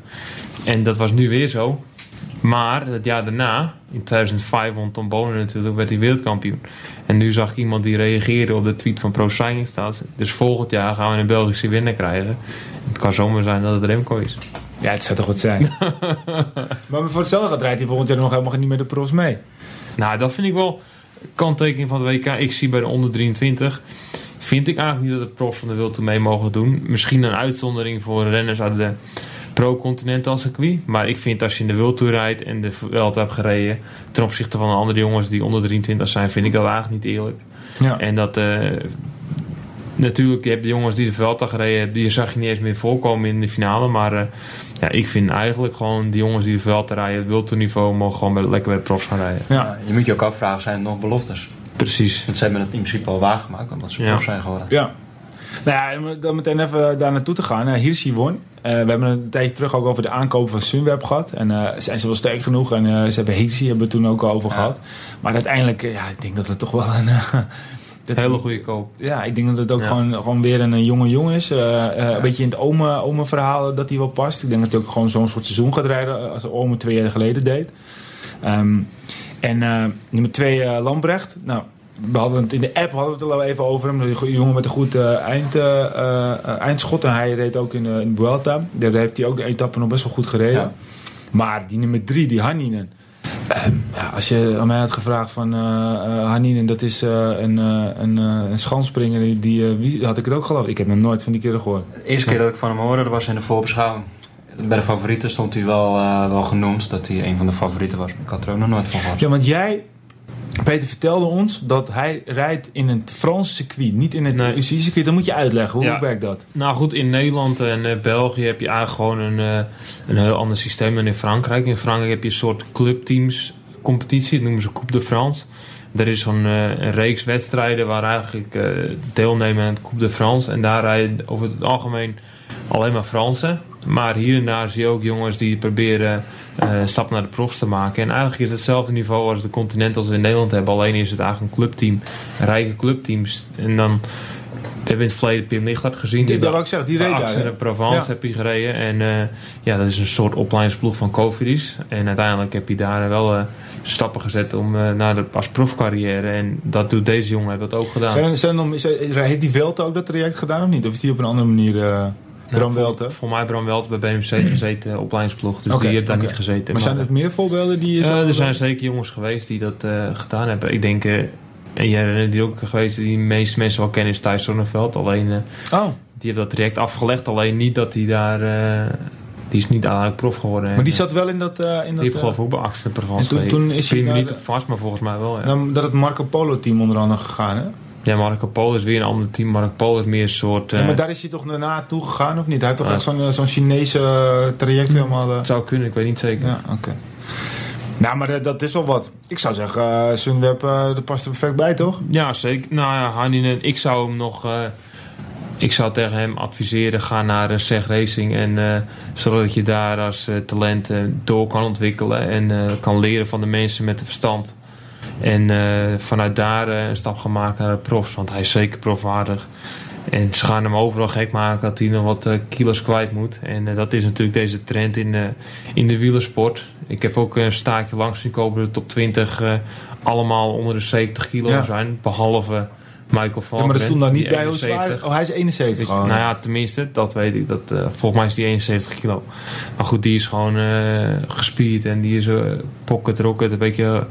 En dat was nu weer zo. Maar het jaar daarna, in 2005, won Tom Bonen natuurlijk, werd hij wereldkampioen. En nu zag ik iemand die reageerde op de tweet van Pro Cycling Stats. Dus volgend jaar gaan we een Belgische winnaar krijgen. Het kan zomaar zijn dat het Remco is. Ja, het zou toch wat zijn. maar voor hetzelfde gaat rijdt hij volgend jaar nog helemaal niet met de pros mee. Nou, dat vind ik wel kanttekening van het WK. Ik zie bij de onder 23. Vind ik eigenlijk niet dat de profs van de Tour mee mogen doen. Misschien een uitzondering voor renners uit de pro-continental circuit. Maar ik vind als je in de World Tour rijdt en de Vuelta hebt gereden... ten opzichte van de andere jongens die onder 23 zijn... vind ik dat eigenlijk niet eerlijk. Ja. En dat... eh, natuurlijk, je hebt de jongens die de Vuelta gereden hebben... die zag je niet eens meer voorkomen in de finale. Maar eh, ja, ik vind eigenlijk gewoon... de jongens die de Vuelta rijden... het niveau... mogen gewoon bij, lekker bij de profs gaan rijden. Ja. Ja, je moet je ook afvragen, zijn het nog beloftes? Precies. Want ze hebben het in principe al waargemaakt, omdat ze Ja. prof zijn geworden. Ja. Nou ja, om dan meteen even daar naartoe te gaan. Uh, Hirschi won. Eh, we hebben een tijdje terug ook over de aankoop van Sunweb gehad. En eh, zijn ze wel sterk genoeg. En eh, ze hebben Hirschi hebben we het toen ook al over Ja. gehad. Maar uiteindelijk, eh, ja, ik denk dat het toch wel een... dat- Hele goede koop. Ja, ik denk dat het ook Ja. gewoon, gewoon weer een, jonge jongen is. Eh, eh, Een beetje in het ome, ome verhaal dat hij wel past. Ik denk dat hij ook gewoon zo'n soort seizoen gaat rijden als Ome twee jaar geleden deed. Ehm, en eh, nummer twee, eh, Lambrecht. Nou, we hadden het in de app hadden we het er al even over hem. Een goede jongen met een goed eh, eind, eindschot. En hij reed ook in, in Vuelta. Daar heeft hij ook de etappe nog best wel goed gereden. Ja. Maar die nummer drie, die Hanninen. Ehm, ja, als je aan mij had gevraagd van eh eh, Hanninen, dat is eh, een, eh, een, eh, een schanspringer, die, die, eh, wie, had ik het ook geloofd. Ik heb nog nooit van die kerel gehoord. De eerste keer dat ik van hem hoorde, dat was in de voorbeschouwing. Bij de favorieten stond hij wel, eh, wel genoemd, dat hij een van de favorieten was. Maar ik had er ook nog nooit van gehoord. Ja, want jij, Peter, vertelde ons dat hij rijdt in een Frans circuit, niet in het Nee. UCI-circuit. Dan moet je uitleggen, hoe Ja. werkt dat? Nou goed, in Nederland en eh, België heb je eigenlijk gewoon een, eh, een heel ander systeem dan in Frankrijk. In Frankrijk heb je een soort clubteams competitie, dat noemen ze Coupe de France. Er is zo'n eh, een reeks wedstrijden waar eigenlijk eh, deelnemen aan het Coupe de France. En daar rijden over het algemeen alleen maar Fransen. Maar hier en daar zie je ook jongens die proberen een stap naar de profs te maken. En eigenlijk is het hetzelfde niveau als de continent als we in Nederland hebben. Alleen is het eigenlijk een clubteam, rijke clubteams. En dan we hebben in het verleden Pim Lichthart gezien. Die, wou ik zeggen, die reed daar. Hè? en Provence Ja. heb je gereden. En eh, ja, dat is een soort opleidingsploeg van Cofidis. En uiteindelijk heb je daar wel eh, stappen gezet om eh, naar de als profcarrière. En dat doet deze jongen heeft dat ook gedaan. Zijn, zijn, heeft die Velte ook dat traject gedaan of niet? Of is die op een andere manier... eh Bram Nou, Welte? voor, voor mij Bram Welt bij BMC gezeten, opleidingsploeg. Dus die heeft daar niet gezeten. Maar zijn er meer voorbeelden die je Eh, er zijn zeker jongens geweest die dat eh, gedaan hebben. Ik denk, eh, en jij bent die ook geweest die de meeste mensen wel kennen, is Thijs Zonneveld. Alleen, Oh, die heeft dat traject afgelegd. Alleen niet dat hij daar, die is niet eigenlijk prof geworden. maar En, die zat wel in dat... eh in die dat heeft geloof ik ook bij Axel en Provence en toen- is hij niet vast, maar volgens mij wel. Ja, nou, dat het Marco Polo team onder andere gegaan, hè? Ja Marco Polo is weer een ander team. Marco Polo is meer een soort... eh, Ja, maar daar is hij toch daarna toe gegaan of niet? Hij heeft toch Ja. echt zo'n eh, zo'n Chinese eh, traject helemaal... eh, Het zou kunnen, ik weet niet zeker. Ja, oké. Nou, maar eh, dat is wel wat. Ik zou zeggen, eh Sunweb, eh dat past er perfect bij, toch? Ja, zeker. Nou ja, Hanninen, ik zou hem nog... eh, ik zou tegen hem adviseren, ga naar uh, SEG Racing. En, eh, zodat je daar als eh, talent eh, door kan ontwikkelen. En eh, kan leren van de mensen met de verstand. En eh, vanuit daar eh, een stap gaan maken naar de profs. Want hij is zeker profwaardig. En ze gaan hem overal gek maken dat hij nog wat eh, kilo's kwijt moet. En dat is natuurlijk deze trend in, eh, in de wielersport. Ik heb ook een staartje langs zien komen. De top 20 eh, allemaal onder de 70 kilo Ja. zijn. Behalve Michael van Ja, maar dat stond daar niet bij hoe 71. zwaar. Oh, hij is 71 Dus, gewoon. nou ja, tenminste, dat weet ik. Dat, volgens mij is die 71 kilo. Maar goed, die is gewoon eh, gespierd en die is uh, pocket rocket. Een beetje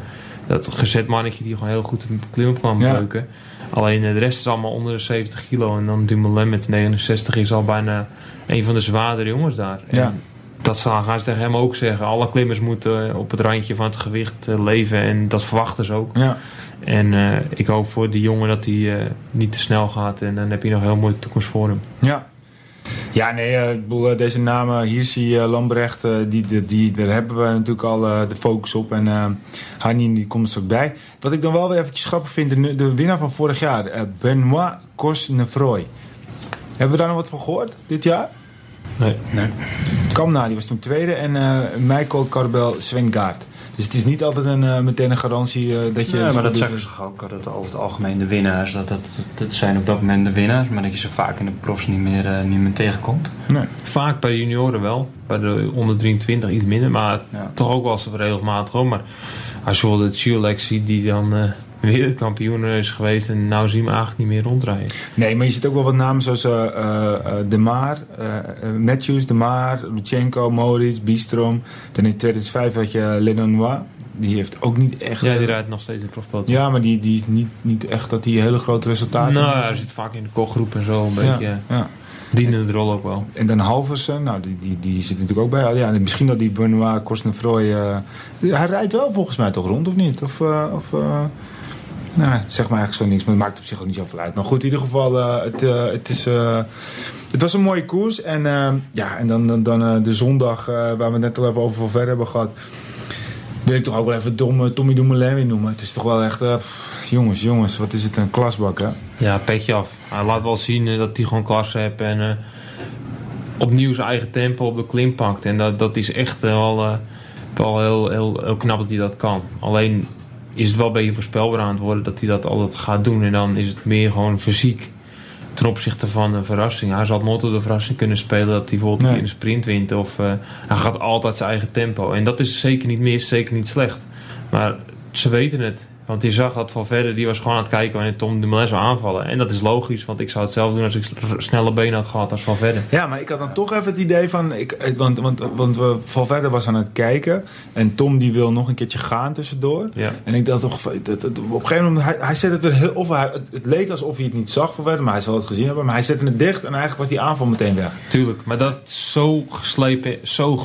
dat gezet mannetje die gewoon heel goed een klim kan Ja. beuken. Alleen eh, de rest is allemaal onder de 70 kilo. En dan Dumoulin met 69 is al bijna een van de zwaardere jongens daar. En. Dat zal- gaan ze tegen hem ook zeggen. Alle klimmers moeten eh, op het randje van het gewicht eh, leven. En dat verwachten ze ook. Ja. En ik hoop voor die jongen dat hij niet te snel gaat. En dan heb je nog een heel mooie toekomst voor hem. Ja. Ja, nee, eh, ik bedoel, eh, deze namen, hier zie je Lambrecht, eh, die, die, die, daar hebben we natuurlijk al eh, de focus op. En eh Hanin die komt er ook bij. Wat ik dan wel weer eventjes grappig vind, de, de winnaar van vorig jaar, eh, Benoit Cosnefroy. Hebben we daar nog wat van gehoord dit jaar? Nee. Kamna, die was toen tweede. En eh, Michael Carbel Swengaard. Dus het is niet altijd een, eh, meteen een garantie eh, dat je... Ja, het maar dat zeggen ze toch ook, dat over het algemeen de winnaars, dat, dat, dat zijn op dat moment de winnaars, maar dat je ze vaak in de profs niet meer, eh, niet meer tegenkomt. Nee. Vaak bij de junioren wel. Bij de onder 23 iets minder. Maar Ja. toch ook wel eens regelmatig hoor. Maar als je wel de Chiolek ziet die dan eh wereldkampioen is geweest. En nou zien we eigenlijk niet meer rondrijden. Nee, maar je ziet ook wel wat namen zoals eh, eh, eh, De Maar, Matthews, De Maar, Lutsenko, Moritz, Bistrom. Dan in 2005 had je Lenoir. Die heeft ook niet echt... Ja, die rijdt nog steeds in de profpeloton. Ja, maar die, die is niet, niet echt dat hij hele grote resultaten Nou ja, hij zit vaak in de kochgroep en zo. Een beetje ja, ja. dienende rol ook wel. En dan Halversen, nou, die, die, die zit natuurlijk ook bij. Ja, en misschien dat die Benoit Cosnefroy... eh hij rijdt wel volgens mij toch rond, of niet? Of... of nou, zeg maar eigenlijk zo niks, maar het maakt op zich ook niet zoveel uit. Maar goed, in ieder geval, eh, het, eh, het, is, eh, het was een mooie koers. En, ja, en dan, dan, dan de zondag, waar we net al even over verder hebben gehad... wil ik toch ook wel even Tom, Tommy Dumoulin weer noemen. Het is toch wel echt... jongens, jongens, wat is het een klasbak, hè? Ja, petje af. Hij laat wel zien dat hij gewoon klasse heeft. En opnieuw zijn eigen tempo op de klim pakt. En dat, dat is echt wel, wel heel, heel, heel knap dat hij dat kan. Alleen is het wel een beetje voorspelbaar aan het worden dat hij dat altijd gaat doen. En dan is het meer gewoon fysiek ten opzichte van een verrassing. Hij zal nooit op de verrassing kunnen spelen dat hij bijvoorbeeld Nee. in een sprint wint. Of eh, hij gaat altijd zijn eigen tempo. En dat is zeker niet mis, zeker niet slecht. Maar ze weten het. Want je zag dat Valverde, die was gewoon aan het kijken wanneer Tom Dumoulin zou aanvallen. En dat is logisch, want ik zou het zelf doen als ik snelle benen had gehad als Valverde. Ja, maar ik had dan toch even het idee van... Ik, eh, want, want, want we, Valverde was aan het kijken. En Tom die wil nog een keertje gaan tussendoor. Ja. En ik dacht toch... van- op een gegeven moment... Hij, hij zette het weer heel... Of hij, het, het leek alsof hij het niet zag Valverde. Maar hij zal het gezien hebben. Maar hij zette het dicht. En eigenlijk was die aanval meteen weg. Tuurlijk, maar dat zo geslepen, zo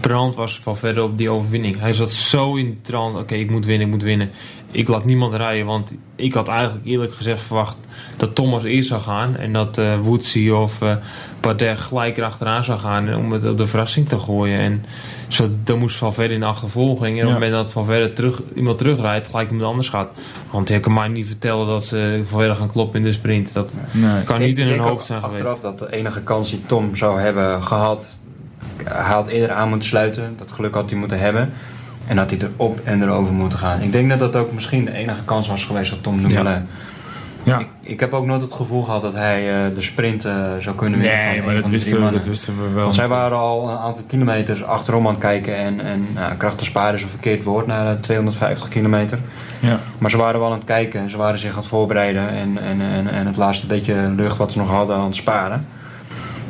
gebrand was Valverde op die overwinning. Hij zat zo in die trance, oké, ik moet winnen, ik moet winnen. Ik laat niemand rijden, want ik had eigenlijk eerlijk gezegd verwacht dat Thomas eerst zou gaan. En dat eh Woodsy of eh Bardet gelijk erachteraan zou gaan om het op de verrassing te gooien. En zo, dan moest Valverde in de achtervolging. En op het moment dat Valverde terug, iemand terugrijdt, gelijk iemand anders gaat. Want je kan mij niet vertellen dat ze Valverde gaan kloppen in de sprint. Dat Nee. kan Ik niet in hun hoofd zijn geweest. Achteraf dat de enige kans die Tom zou hebben gehad, hij had eerder aan moeten sluiten. Dat geluk had hij moeten hebben. En had hij erop en erover moeten gaan. Ik denk dat dat ook misschien de enige kans was geweest van Tom Dumoulin. Ja. Ik, ik heb ook nooit het gevoel gehad dat hij eh, de sprint eh, zou kunnen winnen Nee, maar dat van wisten, we, dat wisten we wel. Want zij waren al een aantal kilometers achterom aan het kijken. En, en nou, krachten sparen is een verkeerd woord na de 250 kilometer. Ja. Maar ze waren wel aan het kijken en ze waren zich aan het voorbereiden. En, en, en, en het laatste beetje lucht wat ze nog hadden aan het sparen.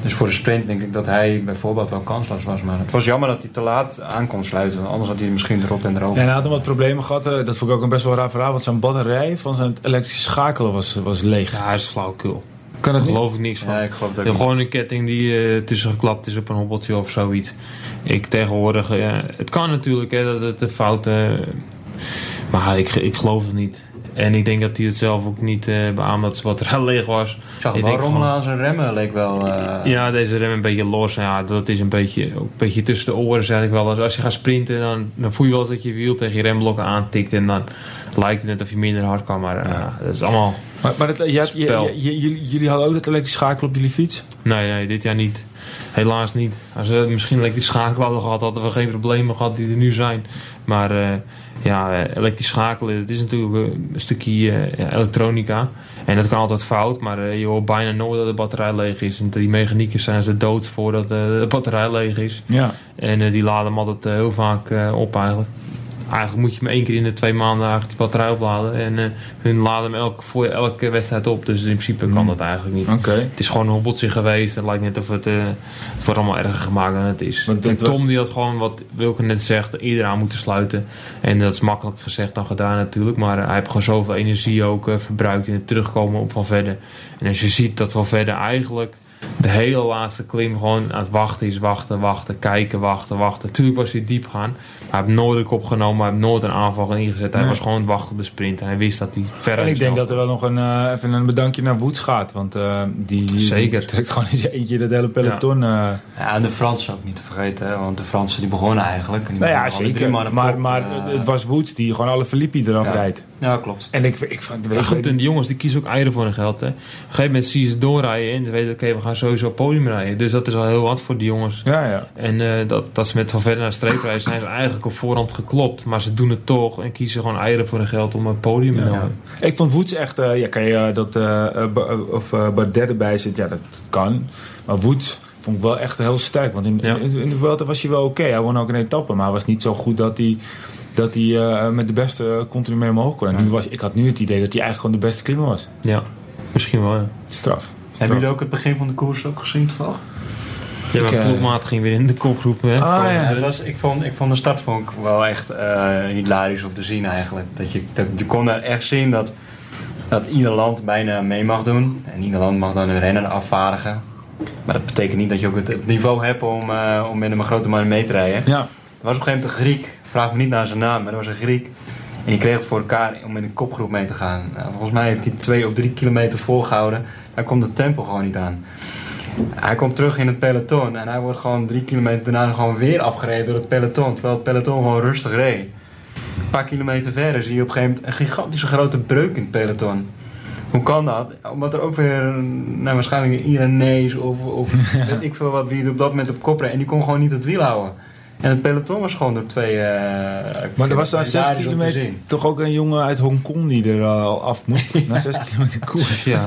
Dus voor de sprint denk ik dat hij bijvoorbeeld wel kansloos was. Maar het was jammer dat hij te laat aan kon sluiten. Anders had hij misschien erop en erover. En hij had nog wat problemen gehad. eh, Dat vond ik ook een best wel raar verhaal. Want zijn batterij van zijn elektrische schakelen was, was leeg. Ja, hij is flauwekul. Kan niet? geloof ik niks van. Ja, ik geloof dat Ja, gewoon een ketting die eh, tussen geklapt is op een hobbeltje of zoiets. Ik tegenwoordig, eh, het kan natuurlijk hè, dat het een fout eh, maar ik, ik geloof het niet. En ik denk dat hij het zelf ook niet eh beaamt dat wat er leeg was. Ik zag Ik wel rommelen aan zijn remmen. Leek wel... eh, Ja, deze rem een beetje los. Ja, dat is een beetje, ook een beetje tussen de oren, zeg ik wel. Als, als je gaat sprinten, dan, dan voel je wel eens dat je wiel tegen je remblokken aantikt. En dan lijkt het net of je minder hard kan. Maar eh, Ja. dat is allemaal Maar, maar het, je hebt- je- Spel. je- je- jullie, jullie hadden ook dat elektrisch schakelen op jullie fiets? Nee, nee, dit jaar niet. Helaas niet. Als we misschien elektrisch schakelen hadden gehad, hadden we geen problemen gehad die er nu zijn. Maar eh, ja, eh, elektrisch schakelen, het is natuurlijk eh, een stukje eh, ja, elektronica. En dat kan altijd fout, maar je hoort bijna nooit dat de batterij leeg is. En die mechaniekers zijn ze dood voordat de batterij leeg is. Ja. En die laden hem altijd heel vaak op eigenlijk. Eigenlijk moet je hem één keer in de twee maanden eigenlijk die batterij opladen. En eh, hun laden hem elke, voor elke wedstrijd op. Dus in principe kan Hmm. dat eigenlijk niet. Oké. Het is gewoon een hobbeltje geweest. Het lijkt net of het, eh, het wordt allemaal erger gemaakt dan het is. En was- Tom die had gewoon wat Wilke net zegt, ieder aan moeten sluiten. En dat is makkelijk gezegd dan gedaan natuurlijk. Maar eh, hij heeft gewoon zoveel energie ook verbruikt in het terugkomen op Van Verder. En als je ziet dat Van Verder eigenlijk de hele laatste klim gewoon aan het wachten is. Wachten, wachten, kijken, wachten, wachten. Tuurlijk was hij diep gaan. Maar hij heeft nooit een kop genomen. Hij heeft nooit een aanval ingezet. Hij Nee. was gewoon aan het wachten op de sprint. En hij wist dat hij ver En ik denk dat er wel nog een, eh, even een bedankje naar Woods gaat. Want eh, die, die Zeker. trekt gewoon eens eentje dat hele peloton. eh. Ja, en de Fransen ook niet te vergeten, hè, want de Fransen die begonnen eigenlijk. En die nou ja, zeker. Maar, maar eh, het was Woods die gewoon alle Filippi eraf Ja. rijdt. Ja, klopt. En ik, ik vond... Ja, goed, en die jongens die kiezen ook eieren voor hun geld. Hè. Op een gegeven moment zie je ze doorrijden en ze weten, oké, we gaan sowieso podium rijden. Dus dat is al heel wat voor die jongens. Ja, ja. En eh, dat, dat ze met Van Verder naar de streep rijden, zijn ze eigenlijk op voorhand geklopt. Maar ze doen het toch en kiezen gewoon eieren voor hun geld om een podium te Ja. nemen. Ik vond Woods echt... eh, ja, kan je eh, dat... eh, of Bardet erbij zit, ja, dat kan. Maar Woods vond ik wel echt heel sterk. Want in, Ja. in, in de Vuelta was hij wel oké. Hij won ook een etappe. Maar hij was niet zo goed dat hij... Dat hij eh, met de beste continu mee omhoog kon. En nu was, ik had nu het idee dat hij eigenlijk gewoon de beste klimmer was. Ja, misschien wel. Ja, Straf. Hebben jullie ook het begin van de koers ook gezien toevallig? ja maar eh, ploegmaat ging weer in de kopgroep. Hè. Ah, ja. Was, ik, vond, ik vond de start vond ik wel echt eh, hilarisch om te zien eigenlijk. Dat je, dat, je kon daar echt zien dat, dat ieder land bijna mee mag doen. En ieder land mag dan een renner afvaardigen. Maar dat betekent niet dat je ook het, het niveau hebt om, eh, om met een grote man mee te rijden. Ja. Er was op een gegeven moment een Griek, vraag me niet naar zijn naam, maar er was een Griek. En die kreeg het voor elkaar om in een kopgroep mee te gaan. Nou, volgens mij heeft hij twee of drie kilometer volgehouden. Daar komt het tempo gewoon niet aan. Hij komt terug in het peloton en hij wordt gewoon drie kilometer daarna gewoon weer afgereden door het peloton. Terwijl het peloton gewoon rustig reed. Een paar kilometer verder zie je op een gegeven moment een gigantische grote breuk in het peloton. Hoe kan dat? Omdat er ook weer, nou, waarschijnlijk een Iranees of, of weet ik veel wat, wie er op dat moment op kop reed. En die kon gewoon niet het wiel houden. En het peloton was gewoon door twee... eh, Maar er was daar hilarisch 6 om te kilometer toch ook een jongen uit Hongkong die er eh, al af moest. Na 6 kilometer koers. Ja.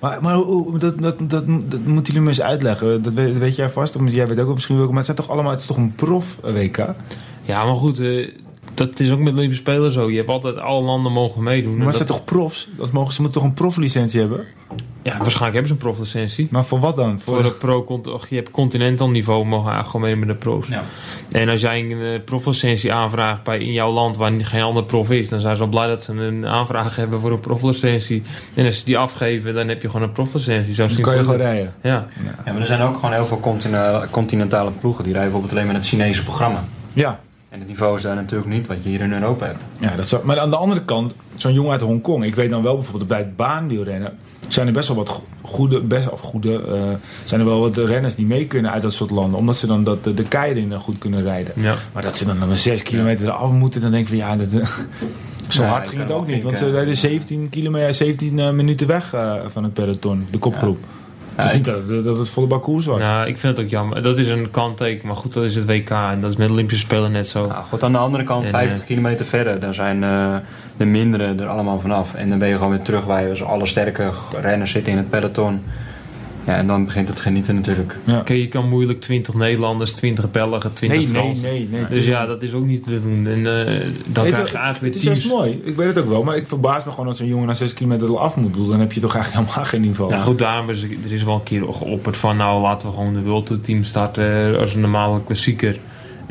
Maar, maar hoe- dat, dat, dat, dat moeten jullie me eens uitleggen. Dat weet, weet jij vast, omdat jij weet ook misschien welke. Maar het, zijn toch allemaal, het is toch een prof-WK? ja, maar goed, eh, dat is ook met Olympische Spelen zo. Je hebt altijd alle landen mogen meedoen. En Maar het dat- zijn toch profs? Dat mogen, ze moeten toch een proflicentie hebben? Ja, waarschijnlijk hebben ze een proflicentie. Maar voor wat dan? Voor een pro och, je hebt continental niveau mogen eigenlijk gewoon mee met de pro's. Ja. En als jij een eh, proflicentie aanvraagt bij in jouw land waar geen ander prof is, dan zijn ze wel blij dat ze een aanvraag hebben voor een proflicentie. En als ze die afgeven, dan heb je gewoon een proflicentie. Zo Dan kan je gewoon rijden. Ja, Ja, maar er zijn ook gewoon heel veel continentale ploegen. Die rijden bijvoorbeeld alleen met het Chinese programma. Ja. En het niveau is daar natuurlijk niet wat je hier in Europa hebt. ja dat zou, maar aan de andere kant, zo'n jongen uit Hongkong. Ik weet dan wel bijvoorbeeld bij het baanwielrennen. Zijn er best wel wat go- goede, best, of goede, eh, zijn er wel wat renners die mee kunnen uit dat soort landen. Omdat ze dan dat, de, de keirin goed kunnen rijden. ja. Maar dat ze dan nog 6 kilometer eraf moeten, dan denk ik van ja, dat, zo Ja, hard ging het ook niet. Want ze rijden 17, kilometer, 17 eh, minuten weg eh, van het peloton, de kopgroep. Het is niet dat, dat het volle bak koers was. Nou, ik vind het ook jammer. Dat is een kanteken, maar goed, dat is het WK en dat is met de Olympische Spelen net zo. Nou, goed, aan de andere kant, En, 50 eh, kilometer verder, dan zijn eh, de mindere er allemaal vanaf. En dan ben je gewoon weer terug waar je dus alle sterke renners zitten in het peloton. Ja, en dan begint het genieten natuurlijk. Oké, je kan moeilijk 20 Nederlanders, 20 Belgen, 20 nee, nee, Fransen. nee, nee. Dus ja, dat is ook niet te doen. En eh, dan Nee, krijg het- je eigenlijk Het weer is juist teams. mooi. Ik weet het ook wel. Maar ik verbaas me gewoon dat zo'n jongen na 6 kilometer al af moet. Dan heb je toch eigenlijk helemaal geen niveau. Ja, goed, daarom is er is wel een keer geopperd van nou laten we gewoon de World Tour team starten als een normale klassieker.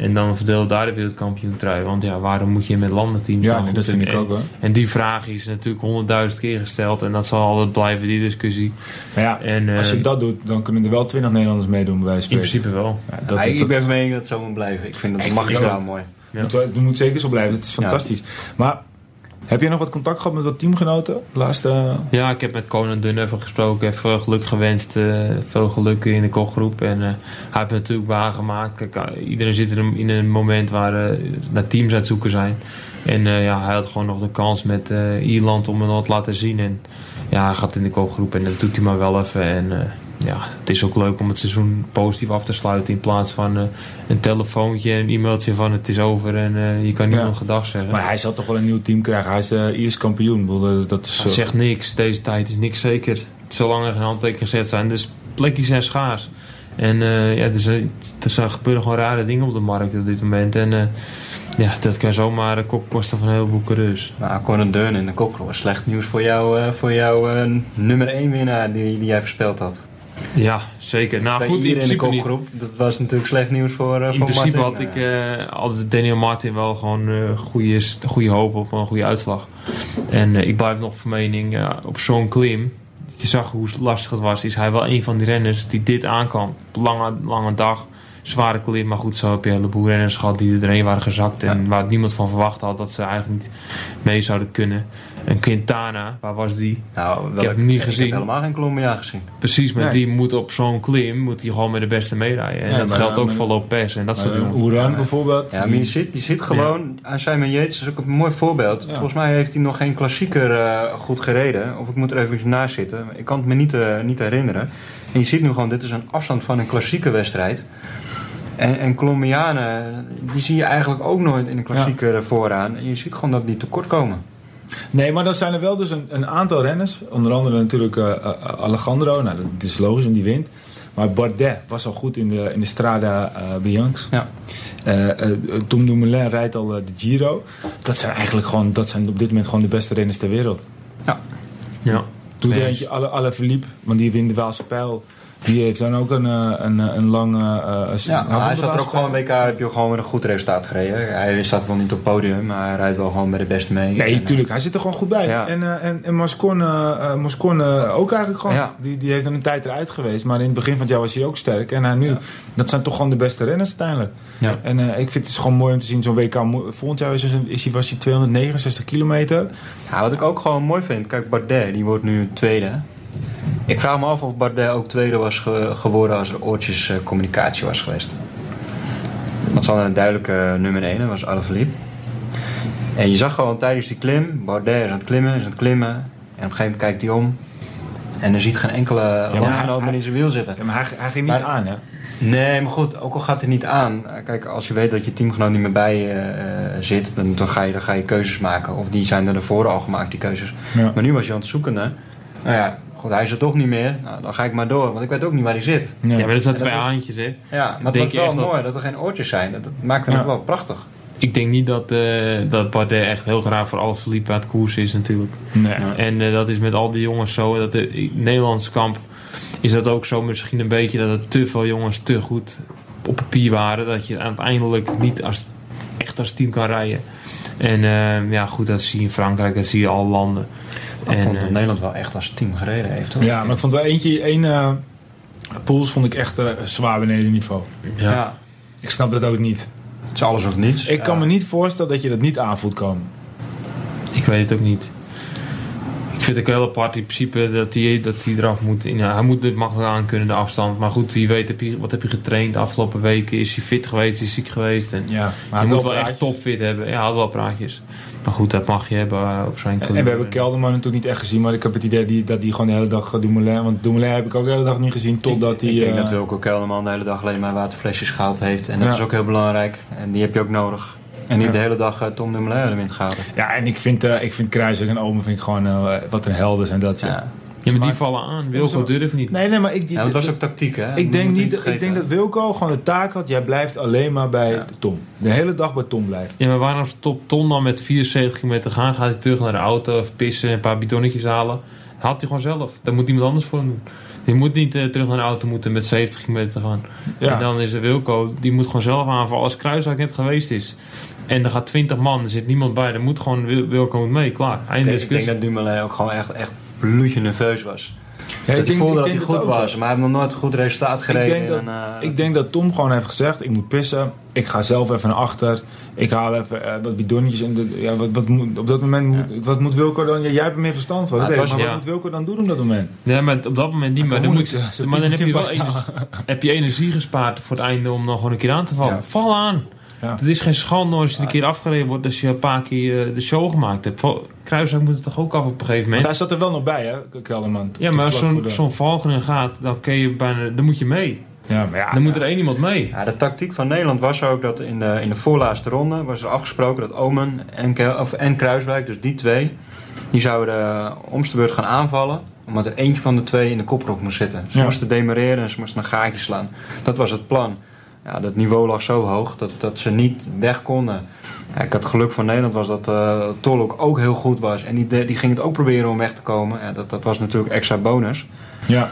En dan verdelen daar de wereldkampioen trui. Want ja, waarom moet je met landenteams Ja, dat vind ik en, ook hoor. En die vraag is natuurlijk honderdduizend keer gesteld. En dat zal altijd blijven, die discussie. Maar ja, En eh, als je dat doet, dan kunnen er wel 20 Nederlanders meedoen bij wijze van in principe wel. Ja, dat, Ja, ik dat- ben van mening dat het zo moet blijven. Ik vind dat magistraal ook. mooi. Ja. moet, wel- het moet zeker zo blijven. Het is Ja. fantastisch. Maar heb je nog wat contact gehad met wat teamgenoten? Laatste... Ja, ik heb met Conan even gesproken, even geluk gewenst. eh, veel geluk in de kopgroep. En eh, hij heeft het natuurlijk waargemaakt. Kijk, eh, iedereen zit in een, in een moment waar naar teams aan het zoeken zijn. En ja, hij had gewoon nog de kans met Ierland om nog te laten zien. En ja, hij gaat in de koopgroep en dat doet hij maar wel even. En ja, het is ook leuk om het seizoen positief af te sluiten. In plaats van eh, een telefoontje en een e-mailtje van het is over en eh, je kan niemand Ja. gedag zeggen. Maar hij zal toch wel een nieuw team krijgen. Hij is de Iers kampioen. Ik bedoel, Dat is, Dat eh, zegt niks. Deze tijd is niks zeker. Zolang er geen handtekeningen gezet zijn. Dus plekjes zijn schaars. En eh, ja, er, zijn, er zijn gebeuren gewoon rare dingen op de markt op dit moment. En eh, ja, dat kan zomaar een kop kosten van een heleboel coureurs. Nou, Conan Deun in de was slecht nieuws voor jou, eh, voor jouw eh, nummer 1 winnaar die, die jij voorspeld had. Ja, zeker. Nou Bij goed, in de kopgroep, dat was natuurlijk slecht nieuws voor, eh In voor principe Martin. had ik eh altijd Daniel Martin wel gewoon eh goede, goede hoop op een goede uitslag. En ik blijf nog van mening, op zo'n klim, je zag hoe lastig het was, is hij wel een van die renners die dit aan kan. Lange, lange dag, zware klim, maar goed, zo heb je een heleboel renners gehad die er doorheen waren gezakt. En Ja. waar niemand van verwacht had dat ze eigenlijk niet mee zouden kunnen. En Quintana, waar was die? nou, heb hem niet gezien. Ik heb helemaal geen Colombia gezien. Precies, Nee. die moet op zo'n klim, moet hij gewoon met de beste meerijden. En Ja, dat maar- geldt ook maar- voor Lopez en dat soort jongens. Oeran Ja. bijvoorbeeld. Ja, maar je ziet, je ziet gewoon, aan Simon Yates is ook een mooi voorbeeld. Ja. Volgens mij heeft hij nog geen klassieker eh, goed gereden. Of ik moet er even naast zitten. Ik kan het me niet, eh, niet herinneren. En je ziet nu gewoon, dit is een afstand van een klassieke wedstrijd. En, en Colombianen, die zie je eigenlijk ook nooit in een klassieker vooraan. En je ziet gewoon dat die tekort komen. Nee, maar dan zijn er wel dus een, een aantal renners. Onder andere natuurlijk eh, eh, Alejandro. Nou, dat is logisch, want die wint. Maar Bardet was al goed in de, in de Strada eh Biancs. Ja. Eh, eh, Tom Dumoulin rijdt al de Giro. Dat zijn eigenlijk gewoon, dat zijn op dit moment gewoon de beste renners ter wereld. Ja. Doe er Nee, eentje, alle, alle Philippe, want die wint de Waalse Pijl. Die heeft dan ook een, eh, een, eh, een lang... eh, eh, Ja, hij zat er ook gewoon? WK, heb je gewoon een goed resultaat gereden. Hij staat wel niet op podium, maar hij rijdt wel gewoon bij de beste mee. Nee, En, tuurlijk. Hij zit er gewoon goed bij. Ja. En, eh, en, en Moscon eh, ook eigenlijk gewoon. Ja. Die, die heeft dan een tijd eruit geweest. Maar in het begin van het jaar was hij ook sterk. En hij nu, dat zijn toch gewoon de beste renners uiteindelijk. Ja. En ik vind het gewoon mooi om te zien. Zo'n WK, volgend jaar is, is was hij 269 kilometer. Ja, wat ik ook gewoon mooi vind, kijk Bardet, die wordt nu tweede. Ik vraag me af of Bardet ook tweede was ge- geworden als er oortjes eh, communicatie was geweest. Want ze hadden een duidelijke nummer 1, dat was Alaphilippe. En je zag gewoon tijdens die klim, Bardet is aan het klimmen, is aan het klimmen. En op een gegeven moment kijkt hij om. En er ziet geen enkele maar landgenoot meer in zijn wiel zitten. Ja, maar hij, hij ging niet Maar- aan, hè? Nee, maar goed, ook al gaat hij niet aan. eh, Kijk, als je weet dat je teamgenoot niet meer bij je eh, zit, dan, dan, ga je, dan ga je keuzes maken. Of die zijn er ervoor al gemaakt, die keuzes. Ja. Maar nu was je aan het zoekende. Nou ja, goed, hij is er toch niet meer. Nou, dan ga ik maar door, want ik weet ook niet waar hij zit. Ja. Ja, maar dat zijn twee is- haantjes, hè. Ja, maar het je wel dat- mooi dat er geen oortjes zijn. Dat, dat maakt hem Ja. ook wel prachtig. Ik denk niet dat, eh dat Bardet echt heel graag voor alles verliep aan het koers is natuurlijk. Nee. Ja. En eh, dat is met al die jongens zo. Dat de, in Nederlands kamp is dat ook zo misschien een beetje dat er te veel jongens te goed op papier waren. Dat je uiteindelijk niet als, echt als team kan rijden. En eh, ja, goed, dat zie je in Frankrijk, dat zie je in alle landen. Ik En, vond dat eh, Nederland wel echt als team gereden heeft. hoor. Ja, maar ik vond wel eentje, één eh pools vond ik echt eh, zwaar beneden niveau. ja. Ja. Ik snap dat ook niet. Het is alles of niets. Ik kan me niet voorstellen dat je dat niet aan voelt komen. Ik weet het ook niet. Ik vind het ook heel apart in principe dat hij dat die eraf moet. In, hij moet het makkelijk aan kunnen, de afstand. Maar goed, wie weet, heb je, wat heb je getraind de afgelopen weken? Is hij fit geweest? Is hij ziek geweest? En Ja, maar je hij moet wel echt topfit hebben. Ja, hij had wel praatjes. Maar goed, dat mag je hebben eh, op zijn En we hebben Kelderman natuurlijk niet echt gezien, maar ik heb het idee die, dat hij gewoon de hele dag eh, Dumoulin, want Dumoulin heb ik ook de hele dag niet gezien totdat hij... Ik denk eh, dat Wilco Kelderman de hele dag alleen maar waterflesjes gehaald heeft. En dat Ja. is ook heel belangrijk. En die heb je ook nodig. En die Ja. de hele dag eh, Tom Dumoulin in de wind gehouden. Ja, en ik vind, eh ik vind Kruijswijk en Omen vind ik gewoon eh, wat een helden zijn dat. Ja. Ja. Maar die vallen aan. Wilco durft niet. Nee, nee, maar ik, Ja, het was ook tactiek, hè? ik, denk niet, ik denk dat Wilco gewoon de taak had, jij blijft alleen maar bij Ja. Tom. De hele dag bij Tom blijven. Ja, maar waarom stopt Ton dan met 74 km gaan? Gaat hij terug naar de auto of pissen, een paar bidonnetjes halen? Dat had hij gewoon zelf. Daar moet iemand anders voor doen. Je moet niet terug naar de auto moeten met 70 km te gaan. Ja. En dan is de Wilco, die moet gewoon zelf aanvallen als Kruiswijk net geweest is. En er gaat 20 man, er zit niemand bij. Dan moet gewoon Wil- Wilco moet mee, klaar. Einde Ik denk, ik dat Dumoulin ook gewoon echt, echt bloedje nerveus was. Ja, dat ik voelde ik dat hij goed was, maar hij heeft nog nooit een goed resultaat gereden. denk dat- en, eh, Ik denk dat Tom gewoon heeft gezegd, ik moet pissen, ik ga zelf even naar achter, ik haal even eh, wat bidonnetjes. En de, ja, wat, wat moet, op dat moment moet, wat moet Wilco dan, ja, jij hebt er meer verstand van, Maar ik, was- wat moet Wilco dan doen op dat moment? Ja, maar op dat moment niet. Maar, dan, moet, maar dan heb je, wel energie, heb je energie gespaard voor het einde om nog gewoon een keer aan te vallen. Ja. Val aan. Ja. Het is geen schande als je een keer afgereden wordt als je een paar keer eh, de show gemaakt hebt. Kruiswijk moet het toch ook af op een gegeven Want moment? hij zat er wel nog bij, hè, Kelderman. Ja, maar als zo'n de- zo'n gaat, dan, kun je bijna, dan moet je mee. Ja, maar ja. Dan moet er één iemand mee. Ja, de tactiek van Nederland was ook dat in de, in de voorlaatste ronde was er afgesproken dat Omen en, Kel- of, en Kruiswijk, dus die twee, die zouden om de beurt gaan aanvallen. Omdat er eentje van de twee in de koprok moest zitten. Ze Ja. moesten demareren en ze moesten een gaatje slaan. Dat was het plan. Ja, dat niveau lag zo hoog dat, dat ze niet weg konden. Ja, ik had geluk van Nederland was dat uh, Tolok ook heel goed was. En die, die ging het ook proberen om weg te komen. Ja, dat, dat was natuurlijk extra bonus. Ja.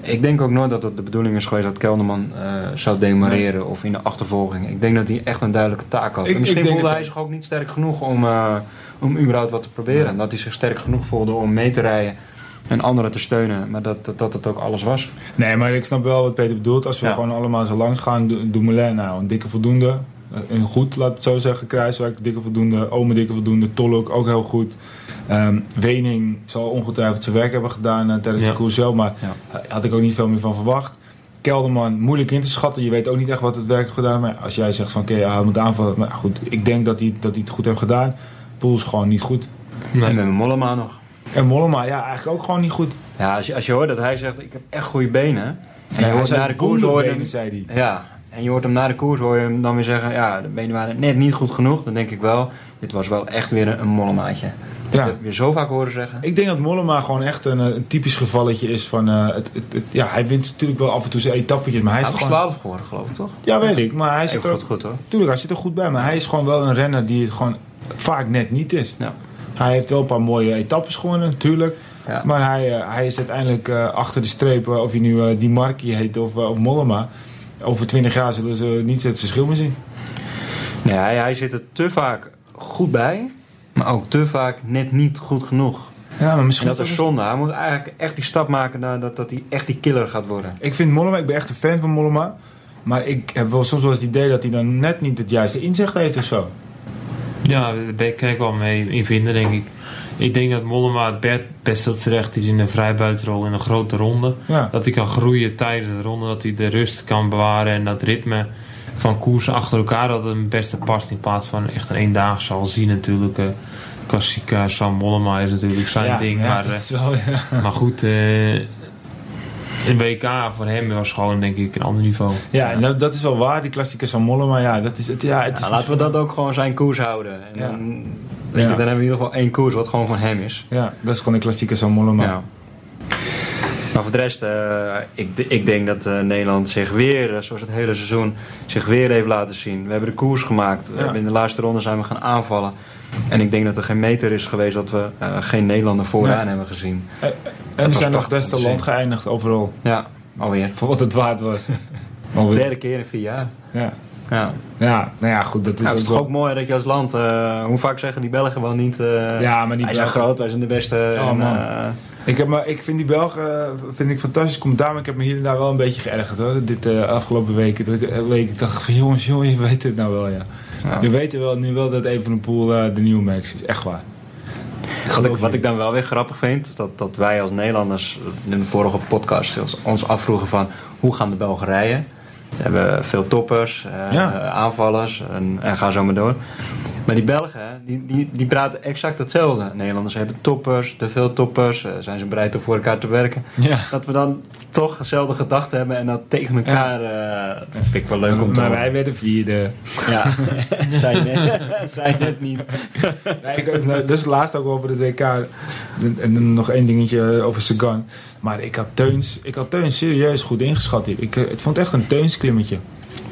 Ik denk ook nooit dat het de bedoeling is geweest dat Kelderman eh, zou demareren of in de achtervolging. Ik denk dat hij echt een duidelijke taak had. Ik- en misschien voelde hij zich ook niet sterk genoeg om, eh, om überhaupt wat te proberen. En dat hij zich sterk genoeg voelde om mee te rijden en anderen te steunen. Maar dat, dat, dat het ook alles was. Nee, maar ik snap wel wat Peter bedoelt. Als we Ja. gewoon allemaal zo langs gaan, Dumoulin, nou, een dikke voldoende. Eh, Een goed, laat het zo zeggen. Kruiswijk, dikke voldoende. Ome, dikke voldoende. Tolok, ook heel goed. Ehm, Wening zal ongetwijfeld zijn werk hebben gedaan eh, tijdens Ja. de koers zelf, maar Ja. eh, had ik ook niet veel meer van verwacht. Kelderman, moeilijk in te schatten. Je weet ook niet echt wat het werk heeft gedaan. Maar als jij zegt van, oké, ja, hij moet aanvallen. Maar goed, ik denk dat hij, dat hij het goed heeft gedaan. Poel is gewoon niet goed. En Nee. met Mollema nog. En Mollema, ja, eigenlijk ook gewoon niet goed. Ja, als je, als je hoort dat hij zegt, ik heb echt goede benen. En Ja, je hij hoort zei na de koers hoor je wonderbenen, hem, zei hij. ja, en je hoort hem na de koers hoor je hem dan weer zeggen, ja, de benen waren net niet goed genoeg. Dan denk ik wel, dit was wel echt weer een, een mollemaatje. Dat Ja. heb je zo vaak horen zeggen. Ik denk dat Mollema gewoon echt een, eh, een typisch gevalletje is van... eh, het, het, het- ja, hij wint natuurlijk wel af en toe zijn etappetjes, maar hij is Hij gewoon... 12 geworden geloof ik toch? Ja, weet ik, maar hij zit er goed, goed hoor. Tuurlijk, hij zit er goed bij, maar hij is gewoon wel een renner die het gewoon vaak net niet is. Ja. Hij heeft wel een paar mooie etappes gewonnen, natuurlijk. Ja. Maar hij, eh, hij is uiteindelijk eh, achter de streep, eh, of hij nu eh, Di Marchi heet of, of Mollema. Over 20 jaar zullen ze niet het verschil meer zien. Nee, hij, hij zit er te vaak goed bij, maar ook te vaak net niet goed genoeg. Ja, maar En misschien dat is zonde. Hij moet eigenlijk echt die stap maken naar dat, dat hij echt die killer gaat worden. Ik vind Mollema, ik ben echt een fan van Mollema. Maar ik heb wel soms wel eens het idee dat hij dan net niet het juiste inzicht heeft of zo. Ja, daar kan ik wel mee in vinden, denk ik. Ik denk dat Mollema het be- best wel terecht is in een vrijbuitenrol in een grote ronde. Ja. Dat hij kan groeien tijdens de ronde, dat hij de rust kan bewaren en dat ritme van koersen achter elkaar dat het hem beste past in plaats van echt een eendaagse. Al zien natuurlijk, eh klassieke Sam Mollema is natuurlijk zijn ja, ding. ja, maar, eh, is wel, ja. maar goed, eh een WK voor hem was gewoon denk ik een ander niveau. Ja, en dat, dat is wel waar, die klassiekers van Mollema. Ja, dat is het. Ja, het is Ja, laten we dat ook gewoon zijn koers houden. En Ja. dan, weet Ja. je, dan hebben we in ieder geval één koers wat gewoon van hem is. Ja, dat is gewoon de klassiekers van Mollema. Ja. Maar voor de rest, eh, ik, ik denk dat eh, Nederland zich weer, eh, zoals het hele seizoen, zich weer heeft laten zien. We hebben de koers gemaakt. We Ja. in de laatste ronde zijn we gaan aanvallen. En ik denk dat er geen meter is geweest dat we eh, geen Nederlander vooraan Nee. hebben gezien. En, we zijn nog om te land geëindigd overal. Ja, alweer. Voor wat het waard was. De derde keer in vier jaar. Ja. Ja. ja, nou ja, goed. Dat is, Ja, het is ook toch wel- ook mooi dat je als land, eh, hoe vaak zeggen die Belgen wel niet, eh, Ja, maar die zijn Belgen- groot, wij zijn de beste. Oh, en, man. eh, Ik, heb me, ik vind die Belgen vind ik fantastisch commentaar, maar ik heb me hier en daar wel een beetje geërgerd hoor. Dit afgelopen weken. Dat ik, week, ik dacht van jongens, jongens, je weet het nou wel ja. Ja. Je weet wel, nu wel dat Evenepoel eh de nieuwe Max is. Echt waar. Wat ik, wat ik dan wel weer grappig vind, is dat, dat wij als Nederlanders in de vorige podcast ons- ons afvroegen van hoe gaan de Belgen rijden. We hebben veel toppers, eh, Ja. aanvallers en, en ga zo maar door. Maar die Belgen, die, die, die praten exact hetzelfde. Nederlanders hebben toppers, te veel toppers, eh, zijn ze bereid om voor elkaar te werken. Ja. Dat we dan toch dezelfde gedachten hebben en dat tegen elkaar, eh, dat vind ik wel leuk om te maar horen. wij werden vierde. Ja, het zijn net, het zijn net niet. Nee, ik, nou, dus laatst ook over het WK. En, nog één dingetje over Sagan. Maar ik had Teuns, ik had Teuns serieus goed ingeschat hier. Ik, eh, ik vond het echt een Teunsklimmetje.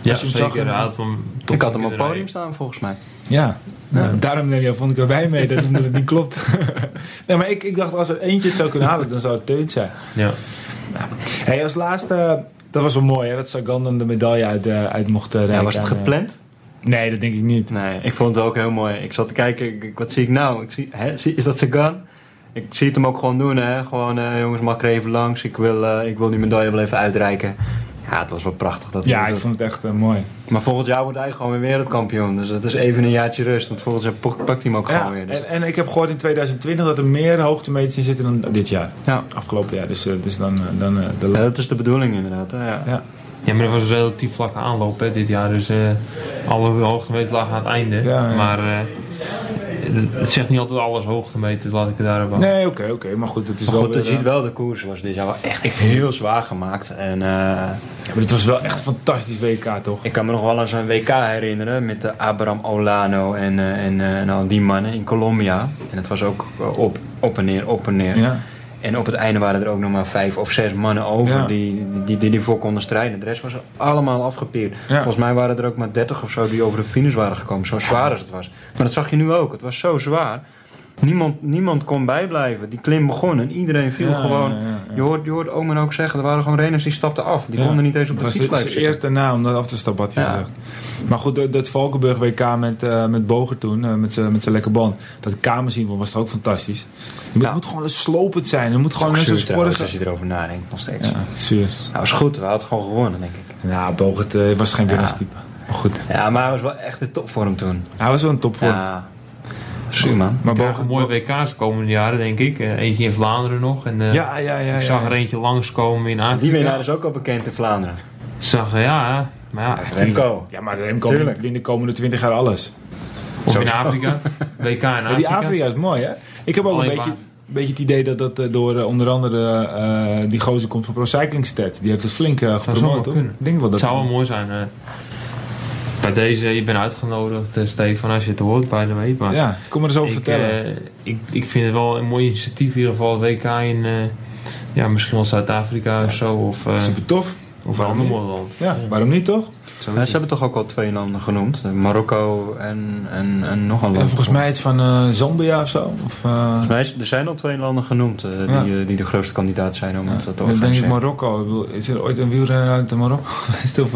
Ja, Als je hem zag, zeker. Hij had hem tot Ik had hem een op podium staan volgens mij. Ja, nou, daarom ja, vond ik erbij mee dat, omdat het niet klopt. nee, maar ik, ik dacht als er eentje het zou kunnen halen, dan zou het Teuns zijn. Ja. Hey, als laatste, dat was wel mooi hè, dat Sagan dan de medaille uit, eh, uit mocht. Ja, was het eh, gepland? Nee, dat denk ik niet. Nee, ik vond het ook heel mooi. Ik zat te kijken, ik- wat zie ik nou? Ik zie, hè, zie- is dat Sagan? Ik zie het hem ook gewoon doen, hè? Gewoon, jongens, mag ik er even langs? Ik wil, eh, ik wil die medaille wel even uitreiken. Ja, het was wel prachtig. Dat hij Ja, dat ik vond het echt eh, mooi. Maar volgend jaar wordt hij gewoon weer wereldkampioen. Dus het is even een jaartje rust. Want volgend jaar pak- pakt hij hem ook Ja, gewoon weer. Dus, en, en ik heb gehoord in 2020 dat er meer hoogtemeters in zitten dan dit jaar. ja. Afgelopen jaar. Dus, eh, dus dan, eh, dan de Ja, dat is de bedoeling inderdaad. hè, Ja. Ja. Ja, maar er was een relatief vlakke aanloop hè, dit jaar. Dus eh alle hoogtemeters lagen aan het einde. Ja, ja. Maar eh, het, zegt niet altijd alles hoogtemeters, laat ik het daarop aan. Nee, oké, oké. Maar goed, het is Maar wel goed, je ziet eh, wel, de koers was dit jaar wel echt heel zwaar gemaakt. En eh, ja, maar het was wel echt een fantastisch WK, toch? ik kan me nog wel aan zo'n WK herinneren met de Abraham Olano en, eh, en, eh, en al die mannen in Colombia. En het was ook op, op en neer, op en neer. Ja. En op het einde waren er ook nog maar vijf of zes mannen over Ja. die, die, die, die voor konden strijden. De rest was allemaal afgepeerd. Ja. Volgens mij waren er ook maar 30 of zo die over de finish waren gekomen. Zo zwaar als het was. Maar dat zag je nu ook. Het was zo zwaar. Niemand, niemand kon bijblijven. Die klim begon en iedereen viel Ja, gewoon. ja, ja, ja. Je, hoort, je hoort Omen ook zeggen, er waren gewoon renners die stapten af. Die konden niet eens op de was fiets het blijven zitten. daarna om dat af te stappen, had hij gezegd. Maar goed, dat, Valkenburg WK met, eh met Boger toen, eh, met zijn met zijn lekker band. Dat kamer zien was toch ook fantastisch. Het moet, moet gewoon slopend zijn. Het moet gewoon net trouwens, vorige... als je erover nadenkt, nog steeds. Ja, het is zuur. Nou, was goed. We hadden gewoon gewonnen, denk ik. Ja, Bogert eh, was geen winnaarstype. Maar goed, Ja, maar hij was wel echt de topvorm toen. hij was wel een topvorm. Ja. Zuur, man. maar Bogert... mooie WK's de komende jaren, denk ik. Eh, eentje in Vlaanderen nog. En, eh, Ja, ja, ja. ik zag ja. er eentje langskomen in Afrika. Die winnaar is ook al bekend in Vlaanderen. Ik zag, eh, ja, maar ja, Remco. Ja, maar Remco wint de komende 20 jaar alles. of in Afrika. WK in Maar die Afrika. Afrika is mooi, hè? Ik heb ook een beetje, beetje het idee dat dat door onder andere eh, die gozer komt van Pro Cycling. Die heeft het flink uh, gepromoot, toch? kunnen. Ik denk wel dat Het zou wel mooi zijn. eh. Bij deze, je bent uitgenodigd, eh, Stefan, als je het hoort, by the way. Maar Ja, kom maar eens over ik, vertellen. eh, ik, ik vind het wel een mooi initiatief, in ieder geval WK in eh, ja, misschien wel Zuid-Afrika of zo. Of, Super tof. of een ander land. Ja, waarom niet toch? Ja, ze hebben toch ook al twee landen genoemd. Marokko en, en, en nog een land. En volgens mij iets van eh, Zambia of zo. Of, Volgens mij is- er zijn al twee landen genoemd eh, Ja. die, die de grootste kandidaat zijn om het te dan denk ik organiseren. Marokko. Is er ooit een wielrenner uit Marokko geweest? Of,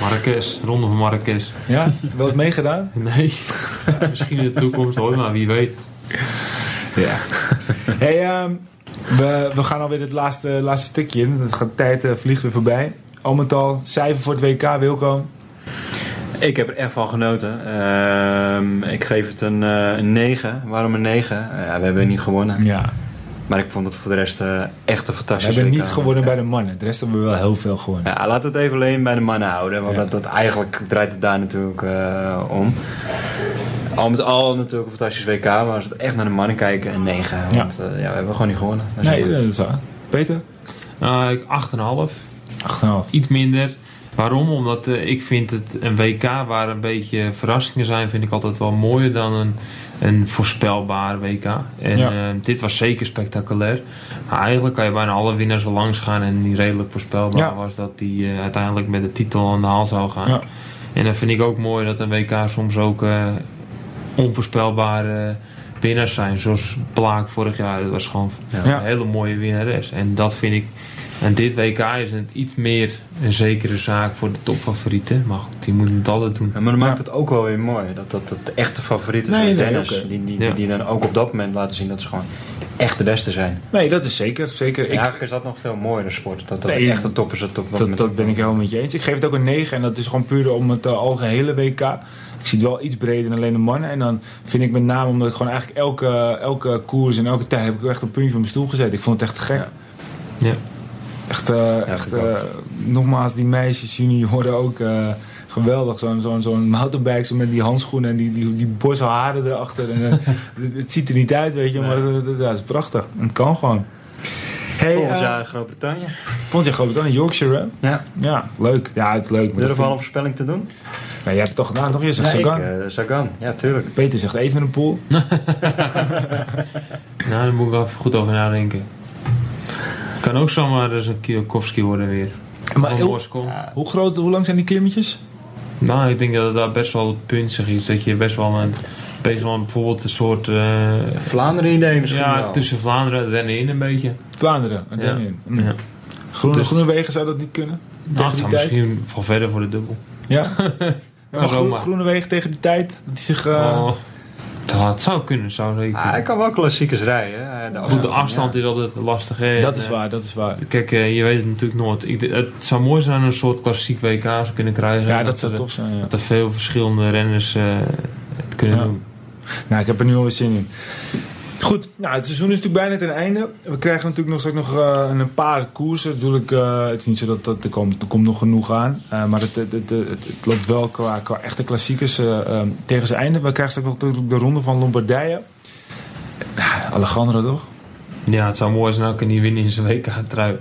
Marrakesh, ronde van Marrakesh. ja, wel eens meegedaan? Nee, misschien in de toekomst hoor, maar wie weet. Ja. hey, ehm, we, we gaan alweer het laatste, laatste stukje in. Het gaat, tijd eh, vliegt weer voorbij. Al met al, cijfer voor het WK, Wilco. Ik heb er echt van genoten. Ehm, ik geef het een, eh, een 9. Waarom een 9? ja, we hebben niet gewonnen. Ja. Maar ik vond het voor de rest eh, echt een We fantastisch hebben niet gewonnen Ja. bij de mannen. De rest hebben we wel heel veel gewonnen. Ja, laten we het even alleen bij de mannen houden. Want Ja. dat, dat eigenlijk draait het daar natuurlijk eh, om. Al met al natuurlijk een fantastisch WK. Maar als we echt naar de mannen kijken, een 9. Want eh, ja, we hebben gewoon niet gewonnen. Dat is Nee, jammer. dat is waar. Peter? Uh, ik 8,5. 8,5. Iets minder. Waarom? Omdat eh, ik vind het een WK waar een beetje verrassingen zijn, vind ik altijd wel mooier dan een, een voorspelbaar WK. En Ja. eh, dit was zeker spectaculair. Maar eigenlijk kan je bijna alle winnaars wel langs gaan en die redelijk voorspelbaar Ja. was dat die eh, uiteindelijk met de titel aan de haal zou gaan. Ja. En dat vind ik ook mooi dat een WK soms ook eh, onvoorspelbare winnaars zijn. Zoals Blaak vorig jaar. Dat was gewoon Ja. een hele mooie winnares. En dat vind ik... En dit WK is het iets meer een zekere zaak voor de topfavorieten. Maar goed, die moeten het altijd doen. Ja, maar dat maakt Ja. het ook wel weer mooi. Dat, dat, dat de echte favorieten Nee, zoals nee, Dennis, die, die, Ja. die, die dan ook op dat moment laten zien dat ze gewoon echt de beste zijn. Nee, dat is zeker. zeker. Ik, eigenlijk is dat nog veel mooier, de sport. Dat, dat Nee, echt de toppers het op dat, dat, moment dat ben ik helemaal met je eens. Ik geef het ook een 9 en dat is gewoon puur om het uh, algehele WK. Ik zie het wel iets breder dan alleen de mannen. En dan vind ik met name omdat ik gewoon eigenlijk elke, elke koers en elke tijd heb ik echt op een puntje van mijn stoel gezeten. Ik vond het echt gek. Ja. Ja. Echt, eh, echt eh, nogmaals, die meisjes, junioren ook eh, geweldig. Zo'n zo'n zo'n mountainbike zo met die handschoenen en die, die, die bosse haren erachter. En, eh, het, het ziet er niet uit, weet je, maar het is prachtig. En het kan gewoon. Hey, Volgend eh, jaar Groot-Brittannië. Vond je Groot-Brittannië, Yorkshire, hè? Ja. Ja, leuk. Ja, het is leuk. maar Durf dat al een voorspelling te doen? Nou, jij hebt het toch gedaan, toch? Je zegt Nee, ik, Sagan. eh, Sagan. Ja, tuurlijk. Peter zegt even een pool. Nou, daar moet ik wel even goed over nadenken. Kan ook zomaar eens een Kiyokowski worden weer. Maar. Hoe groot, hoe lang zijn die klimmetjes? Nou, ik denk dat het daar best wel punzig is. Dat je best wel een, best wel een, bijvoorbeeld een soort... eh, Vlaanderen idee misschien ja, wel. tussen Vlaanderen en rennen in een beetje. Vlaanderen, en Ja. Daniën. Hm. Ja. Groene, Dus- groene wegen zou dat niet kunnen? Nou, het zou tijd? misschien van verder voor de dubbel. Ja? ja maar groene wegen tegen die tijd, dat hij zich... eh, Oh, het, zou- kunnen, zou zeker Ah, hij kan wel klassiekers rijden. hè. De Goed, de afstand, ja. is altijd lastig. Hè. dat is waar, dat is waar. Kijk, eh, je weet het natuurlijk nooit. Ik, het zou mooi zijn als een soort klassiek WK zou kunnen krijgen. Ja, dat zou er, tof zijn, ja. Dat er veel verschillende renners eh, het kunnen Ja. doen. Nou, ik heb er nu alweer zin in. Goed, nou, het seizoen is natuurlijk bijna ten einde. We krijgen natuurlijk nog straks nog uh, een paar koersen. Natuurlijk, uh, het is niet zo dat, dat er, komt, er komt nog genoeg aan. Uh, maar het, het, het, het, loopt wel qua, qua echte klassiekers um, tegen zijn einde. We krijgen straks nog de, de ronde van Lombardije. Alejandro toch? Ja, het zou mooi zijn als ik niet winnen in zijn WK-trui.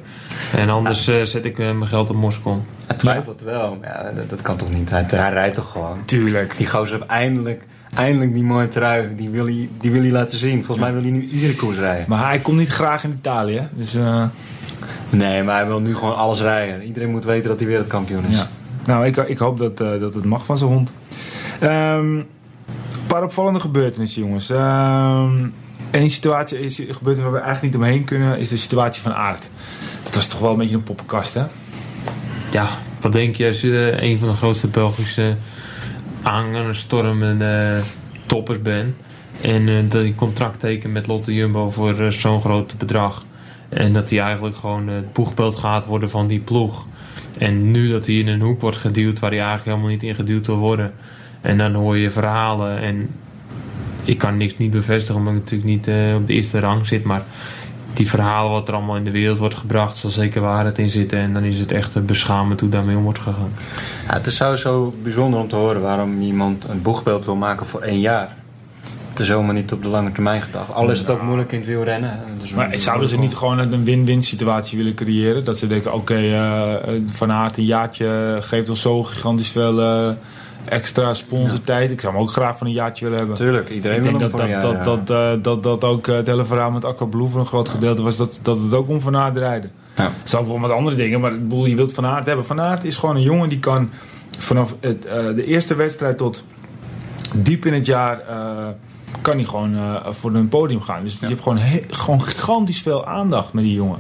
En anders ja. zet ik mijn geld op Moskou. Hij twijfelt wel. Ja, dat, dat, kan toch niet? Hij, hij rijdt toch gewoon? Tuurlijk. Die gozer heeft eindelijk eindelijk die mooie trui, die wil hij, die wil hij laten zien. Volgens mij wil hij nu iedere koers rijden. Maar hij komt niet graag in Italië, dus... Uh... Nee, maar hij wil nu gewoon alles rijden. Iedereen moet weten dat hij wereldkampioen is. Ja. Nou, ik, ik hoop dat, uh, dat het mag van zijn hond. Um, een paar opvallende gebeurtenissen, jongens. Um, Eén situatie is gebeurd waar we eigenlijk niet omheen kunnen, is de situatie van Aard. Dat was toch wel een beetje een poppenkast, hè? Ja, wat denk je als je een van de grootste Belgische aan stormende toppers ben. En uh, dat hij contract tekent met Lotte Jumbo voor uh, zo'n groot bedrag. En dat hij eigenlijk gewoon het boegbeeld gaat worden van die ploeg. En nu dat hij in een hoek wordt geduwd waar hij eigenlijk helemaal niet in geduwd wil worden. En dan hoor je verhalen. En ik kan niks niet bevestigen omdat ik natuurlijk niet op de eerste rang zit. Maar die verhalen wat er allemaal in de wereld wordt gebracht, zal zeker waarheid in zitten. En dan is het echt beschamend hoe daarmee om wordt gegaan. Ja, het is sowieso bijzonder om te horen waarom iemand een boegbeeld wil maken voor één jaar. Het is helemaal niet op de lange termijn gedacht. Al is het ook moeilijk in het wielrennen. Dus maar zouden ze niet gewoon een win-win situatie willen creëren? Dat ze denken, oké, okay, uh, Van Aert een jaartje geeft ons zo gigantisch veel... Uh, extra sponsortijd. Ik zou hem ook graag van een jaartje willen hebben. Tuurlijk, iedereen ik denk wil dat, dat, dat, dat, dat, dat, dat, ook het hele verhaal met Aqua Blue voor een groot gedeelte was dat, dat het ook om Van Aert rijden. Ja. Zou wel met andere dingen, maar je wilt Van Aert hebben. Van Aert is gewoon een jongen die kan vanaf het, uh, de eerste wedstrijd tot diep in het jaar... Uh, kan hij gewoon uh, voor een podium gaan. Dus je hebt gewoon, gewoon gigantisch veel aandacht met die jongen.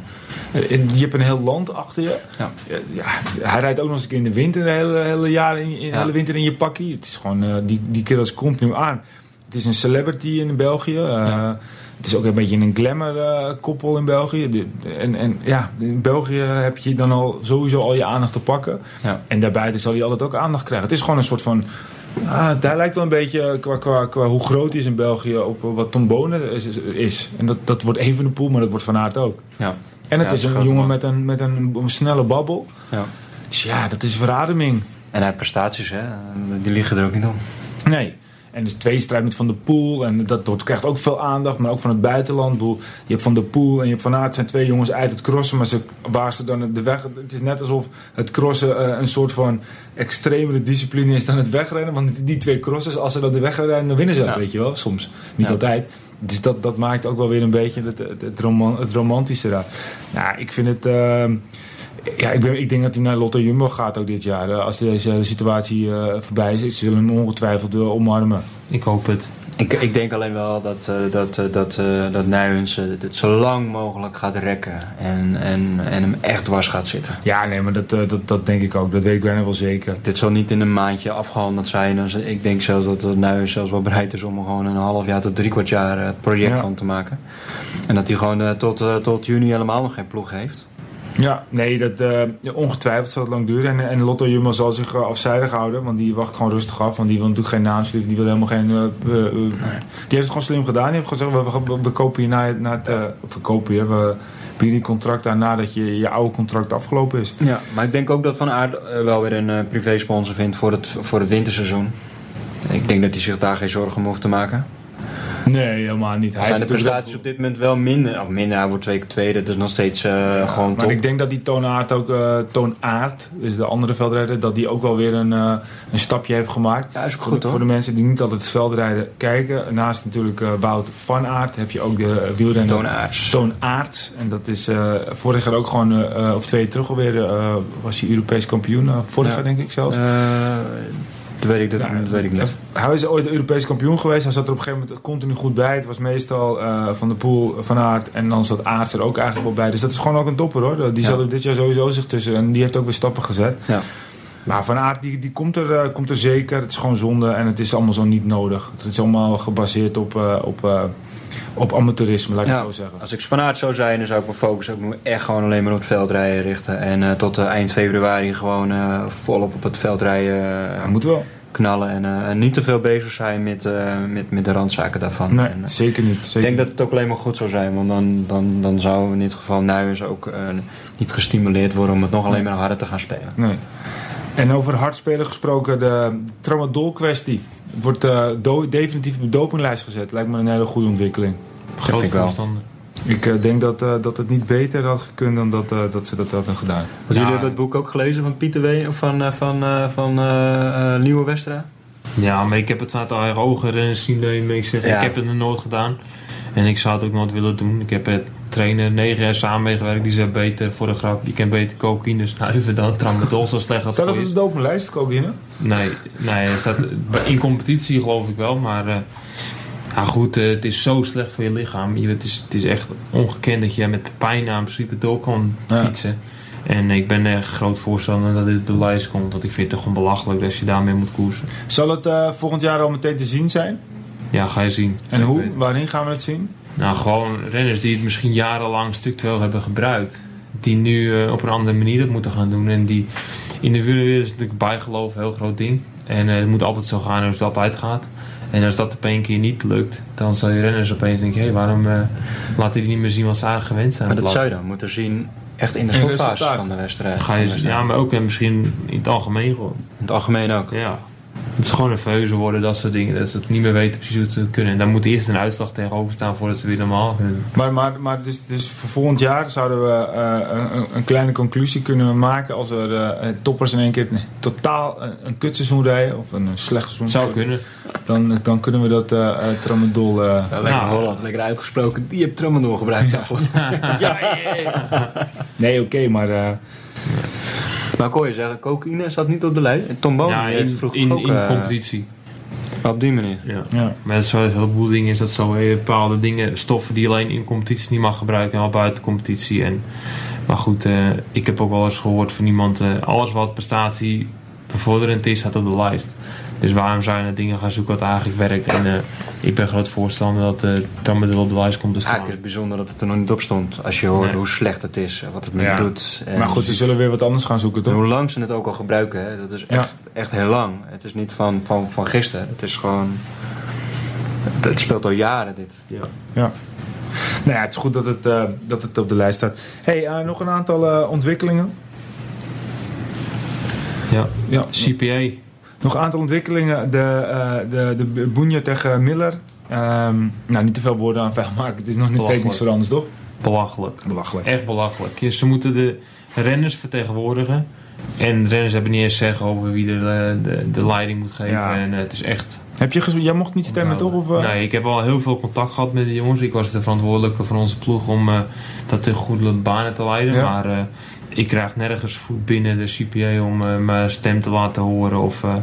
Je hebt een heel land achter je. Ja. ja hij rijdt ook nog eens in de winter, de hele, hele jaar in, in ja. hele winter in je pakkie. Het is gewoon, uh, die, die kerels continu aan. Het is een celebrity in België. Uh, het is ook een beetje een glamour koppel in België. De, en, en ja, in België heb je dan al sowieso al je aandacht te pakken. En daarbuiten zal hij altijd ook aandacht krijgen. Het is gewoon een soort van Ah, daar lijkt wel een beetje qua, qua, qua hoe groot hij is in België op wat Tom Bonen is. is. En dat, dat wordt even een poel, maar dat wordt Van Aert ook. Ja. En het ja, is een jongen met een, met een, een snelle babbel. Ja. Dus ja, dat is verademing. En hij heeft prestaties, hè? Die liggen er ook niet om. Nee. En dus twee strijd met Van der Poel. En dat, dat krijgt ook veel aandacht, maar ook van het buitenland. Je hebt Van der Poel en je hebt Van Aert. zijn twee jongens uit het crossen. Maar ze, waar ze dan de weg... Het is net alsof het crossen uh, een soort van extremere discipline is dan het wegrennen. Want die twee crossers, als ze dan de weg rijden, dan winnen ze. Ja. Weet je wel, soms. Niet ja. altijd. Dus dat, dat maakt ook wel weer een beetje het, het, het, roman, het romantische daar. Nou, ik vind het... Uh, ja, ik, ben, ik denk dat hij naar Lotto Jumbo gaat ook dit jaar. Als deze situatie uh, voorbij is, ze zullen hem ongetwijfeld uh, omarmen. Ik hoop het. Ik, ik denk alleen wel dat, uh, dat, uh, dat, uh, dat het zo lang mogelijk gaat rekken en, en, en hem echt dwars gaat zitten. Ja, nee, maar dat, dat, dat denk ik ook. Dat weet ik bijna wel zeker. Dit zal niet in een maandje afgehandeld zijn. Dus ik denk zelfs dat, dat zelfs wel bereid is om er gewoon een half jaar tot drie kwart jaar project ja. van te maken. En dat hij gewoon tot, tot juni helemaal nog geen ploeg heeft. Ja, nee, dat, uh, ongetwijfeld zal het lang duren. En, en Lotto Jumbo zal zich uh, afzijdig houden, want die wacht gewoon rustig af. Want die wil natuurlijk geen naamslief, die wil helemaal geen... Uh, nee. Die heeft het gewoon slim gedaan. Die heeft gezegd, we, we, we kopen je na, na het... we kopen je, we bieden die contract aan nadat je, je oude contract afgelopen is. Ja, maar ik denk ook dat Van Aert wel weer een privé sponsor vindt voor het, voor het winterseizoen. Ik denk dat hij zich daar geen zorgen om hoeft te maken. Nee, helemaal niet. Hij zijn de prestaties op dit moment wel minder. Of minder, hij wordt twee keer tweede, dus nog steeds uh, gewoon maar top. ik denk dat die Toonaard ook, uh, Toonaard, dus de andere veldrijder, dat die ook wel weer een, uh, een stapje heeft gemaakt. Ja, is ook voor, goed de, hoor. voor de mensen die niet altijd het veldrijden kijken. Naast natuurlijk Wout van Aert heb je ook de wielrenner Toonaerts. Toonaert. En dat is vorig jaar ook gewoon, of twee jaar terug alweer, was hij Europees kampioen. vorig Ja. jaar denk ik zelfs. Dat weet ik, dat, weet ik niet. Hij is ooit Europees kampioen geweest. Hij zat er op een gegeven moment continu goed bij. Het was meestal eh, Van de Poel, Van Aert en dan zat Aert er ook eigenlijk wel bij. Dus dat is gewoon ook een topper hoor. Die Ja. zal er dit jaar sowieso zich tussen. En die heeft ook weer stappen gezet. Ja. Maar Van Aert die, die komt, er, eh, komt er zeker. Het is gewoon zonde en het is allemaal zo niet nodig. Het is allemaal gebaseerd op, eh, op, eh, op amateurisme, laat ik Ja. het zo zeggen. Als ik van aard zou zijn, dan zou ik mijn focus ook nu echt gewoon alleen maar op het veldrijden richten. En tot eind februari gewoon volop op het veldrijden. Ja, moet wel. knallen en, niet te veel bezig zijn met, met, met de randzaken daarvan. Nee, En, zeker niet. ik denk dat het ook alleen maar goed zou zijn, want dan, dan, dan zou in dit geval Nuyens ook niet gestimuleerd worden om het nog alleen maar harder te gaan spelen. Nee. En over hardspelen gesproken, de tramadol-kwestie wordt eh, do- definitief op de dopinglijst gezet. Lijkt me een hele goede ontwikkeling. Wel. voorstander. Ik eh, denk dat, eh, dat het niet beter had gekund dan dat, eh, dat ze dat hadden gedaan. Want Ja. jullie hebben het boek ook gelezen van Pieter W. of van, eh, van, eh, van Nieuwe Westra? Ja, maar ik heb het vanuit eigen ogen renners zien nemen. Ik zeg, Ja. ik heb het nog nooit gedaan. En ik zou het ook nooit willen doen. Ik heb het trainer negen jaar samen meegewerkt. Die zei beter voor de grap. Die kan beter cocaïne snuiven dan tramadol. Zo slecht dat Staat dat op je de is. dopinglijst, cocaïne? Nee, nee staat in competitie geloof ik wel. Maar eh, ja, goed, eh, het is zo slecht voor je lichaam. Je, het, is, het is echt ongekend dat je met pijn aan in principe door kan Ja. fietsen. En ik ben echt groot voorstander dat dit op de lijst komt. Want ik vind het gewoon belachelijk dat je daarmee moet koersen. Zal het eh, volgend jaar al meteen te zien zijn? Ja, ga je zien. En hoe? Waarin gaan we het zien? Nou, gewoon renners die het misschien jarenlang structureel hebben gebruikt. Die nu eh, op een andere manier dat moeten gaan doen. En die in de wielerwereld is natuurlijk bijgeloof een heel groot ding. En eh, het moet altijd zo gaan zoals het altijd gaat. En als dat op een keer niet lukt, dan zal je renners opeens denken: hé, waarom eh, laten die niet meer zien wat ze eigenlijk gewend zijn? Maar dat zou je dan moeten zien echt in de slotfase resultaten. van de wedstrijd. Dan ga je, van de wedstrijd. ja, maar ook en misschien in het algemeen gewoon. In het algemeen ook. Ja. Het is gewoon nerveuzer worden, dat soort dingen. Dat ze het niet meer weten precies hoe ze kunnen. En daar moet eerst een uitslag tegenover staan voordat ze weer normaal kunnen. doen. Maar, maar, maar dus, dus voor volgend jaar zouden we eh, een, een kleine conclusie kunnen maken als er eh, toppers in één keer totaal een, een kutseizoen rijden of een, slecht seizoen. Zou kunnen. Dan, dan kunnen we dat eh eh, tramadol... eh, lekker Nou. Holland, lekker uitgesproken. Die hebt Tramadol gebruikt. ja, ja, ja. Nee, oké, maar... Maar kon je zeggen, cocaïne staat niet op de lijst. En Tom Bonen Ja, heeft in, vroeger in, ook... in de eh, competitie. op die manier. Ja. ja. Maar dat is zo, een heleboel dingen is dat zo. Bepaalde dingen, stoffen die je alleen in competitie niet mag gebruiken, en al buiten competitie. En, maar goed, eh, ik heb ook wel eens gehoord van iemand, eh, alles wat prestatie bevorderend is, staat op de lijst. Dus waarom zou je naar dingen gaan zoeken wat eigenlijk werkt? En eh, ik ben groot voorstander dat uh, tramadol op de lijst komt te staan. Eigenlijk is het bijzonder dat het er nog niet op stond. Als je hoort Nee. hoe slecht het is, en wat het met Ja. doet. En Maar goed, ze zullen weer wat anders gaan zoeken, en toch? hoe lang ze het ook al gebruiken, hè? dat is echt, echt heel lang. Het is niet van, van, van gisteren. Het is gewoon... Het, het speelt al jaren dit. Ja. Ja. Nou ja, het is goed dat het, eh, dat het op de lijst staat. hey, eh, nog een aantal ontwikkelingen. Ja. Ja. CPA. Nog een aantal ontwikkelingen. De, eh de, de tegen Miller. Ehm, nou, niet te veel woorden aan vuil maken. Het is nog niet steeds Belachelijk. niets veranderd, toch? Belachelijk. Belachelijk. Echt belachelijk. Ja, Ze moeten de renners vertegenwoordigen. En de renners hebben niet eens zeggen over wie de, eh, de, de leiding moet geven. Ja. En eh, het is echt Heb je Jij mocht niet stemmen, toch? Of? Nee, ik heb al heel veel contact gehad met de jongens. Ik was de verantwoordelijke van onze ploeg om dat te goede banen te leiden. Ja. Maar ik krijg nergens voet binnen de CPA om eh, mijn stem te laten horen of eh,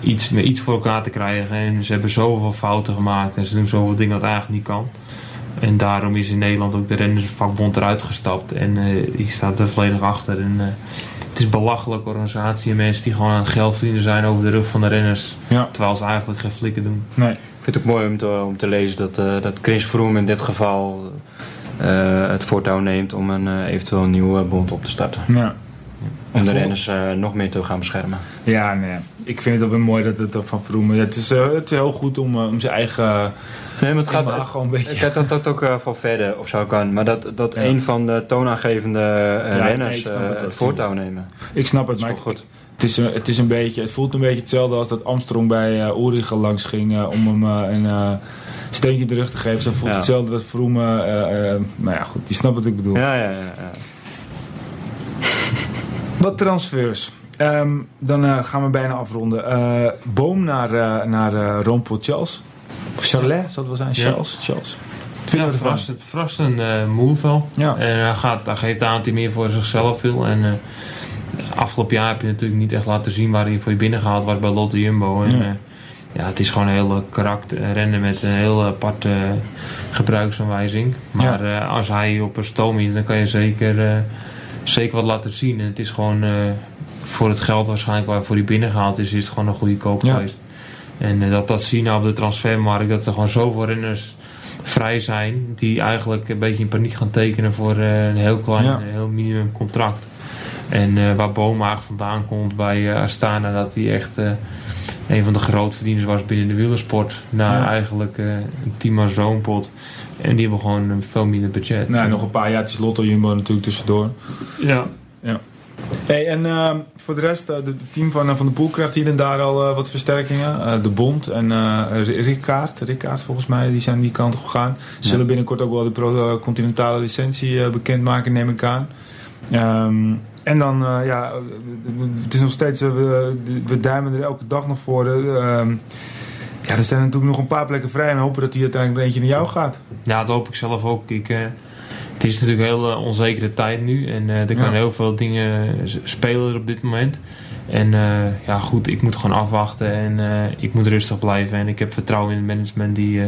iets, iets voor elkaar te krijgen. En ze hebben zoveel fouten gemaakt en ze doen zoveel dingen dat eigenlijk niet kan. En daarom is in Nederland ook de rennersvakbond eruit gestapt. En eh ik sta er volledig achter. En, eh, het is een belachelijke organisatie en mensen die gewoon aan het geld verdienen zijn over de rug van de renners. Ja. Terwijl ze eigenlijk geen flikken doen. Nee. Ik vind het ook mooi om te, om te lezen dat, eh, dat Chris Froome in dit geval het voortouw neemt om een eh, eventueel een nieuwe bond op te starten. Ja. Om de renners eh, nog meer te gaan beschermen. Ja, nee. Ik vind het ook weer mooi dat het van Vroemen... Het is, eh, het is heel goed om, eh, om zijn eigen... Nee, maar het gaat gewoon een beetje... Ik had dat, dat ook eh, van verder of zo kan. Maar dat, dat Ja. een van de toonaangevende eh, Ja, renners eh, het voortouw nemen. Ik snap het, maar ik- goed. Het is, het is een beetje, het voelt een beetje hetzelfde als dat Armstrong bij eh Origen langs ging eh, om hem eh, een eh, steentje in de rug te geven. Zo voelt Ja. hetzelfde dat Vroom, eh eh, nou ja goed, die snapt wat ik bedoel. Ja, ja, ja. ja. Wat transfers. Ehm, dan eh, gaan we bijna afronden. Eh, Boom naar, eh naar eh Rompel Charles. Of Charlet, zal het wel zijn? Ja. Charles. Charles. Ja, vinden we ervan? verrast, het verrast een eh move wel. Ja. En hij, gaat, hij geeft aan dat hij meer voor zichzelf wil. En eh, afgelopen jaar heb je natuurlijk niet echt laten zien waar hij voor je binnengehaald was bij Lotte Jumbo. En, Ja. Ja. het is gewoon een hele karakter eh, rennen met een heel aparte gebruiksaanwijzing. Maar eh, als hij op een stoom is, dan kan je zeker, eh, zeker wat laten zien. En het is gewoon voor het geld waarschijnlijk waarvoor hij binnengehaald is, is het gewoon een goede koop Ja. geweest. En dat, dat zien op de transfermarkt, dat er gewoon zoveel renners vrij zijn, die eigenlijk een beetje in paniek gaan tekenen voor een heel klein, Ja. heel minimum contract. En eh, waar Boom eigenlijk vandaan komt bij eh, Astana, dat hij echt eh, een van de grootverdieners was binnen de wielersport. Naar Ja. eigenlijk eh, een team als Zoompot. En die hebben gewoon een veel minder budget. Nou, nog een paar jaartjes Lotto Jumbo natuurlijk tussendoor. Ja. Hey, en ehm, voor de rest, eh, de- het team van, van de Poel krijgt hier en daar al wat versterkingen. Eh, de Bond en eh Rickaard, Rickaard volgens mij, die zijn die kant op gegaan. Ze zullen binnenkort ook wel de pro- continentale licentie bekendmaken, neem ik aan. Ehm, en dan, eh, ja, het is nog steeds, eh, we, we duimen er elke dag nog voor. eh, ehm, ja, er zijn natuurlijk nog een paar plekken vrij en hopen dat die uiteindelijk eentje naar jou gaat. Ja, dat hoop ik zelf ook. Ik, het is natuurlijk een hele onzekere tijd nu. En er kan Ja. heel veel dingen spelen op dit moment. En ja, goed, ik moet gewoon afwachten. En ik moet rustig blijven. En ik heb vertrouwen in het management die,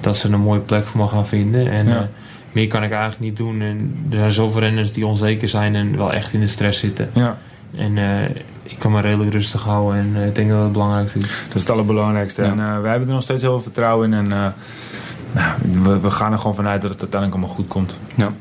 dat ze een mooie plek voor me gaan vinden. En Ja. Meer kan ik eigenlijk niet doen. En er zijn zoveel renners die onzeker zijn en wel echt in de stress zitten. Ja. En eh, ik kan me redelijk rustig houden. En eh, ik denk dat dat het belangrijkste is. Dat is het allerbelangrijkste. Ja. En eh, wij hebben er nog steeds heel veel vertrouwen in. En eh, nou, we, we gaan er gewoon vanuit dat het uiteindelijk allemaal goed komt. Ja.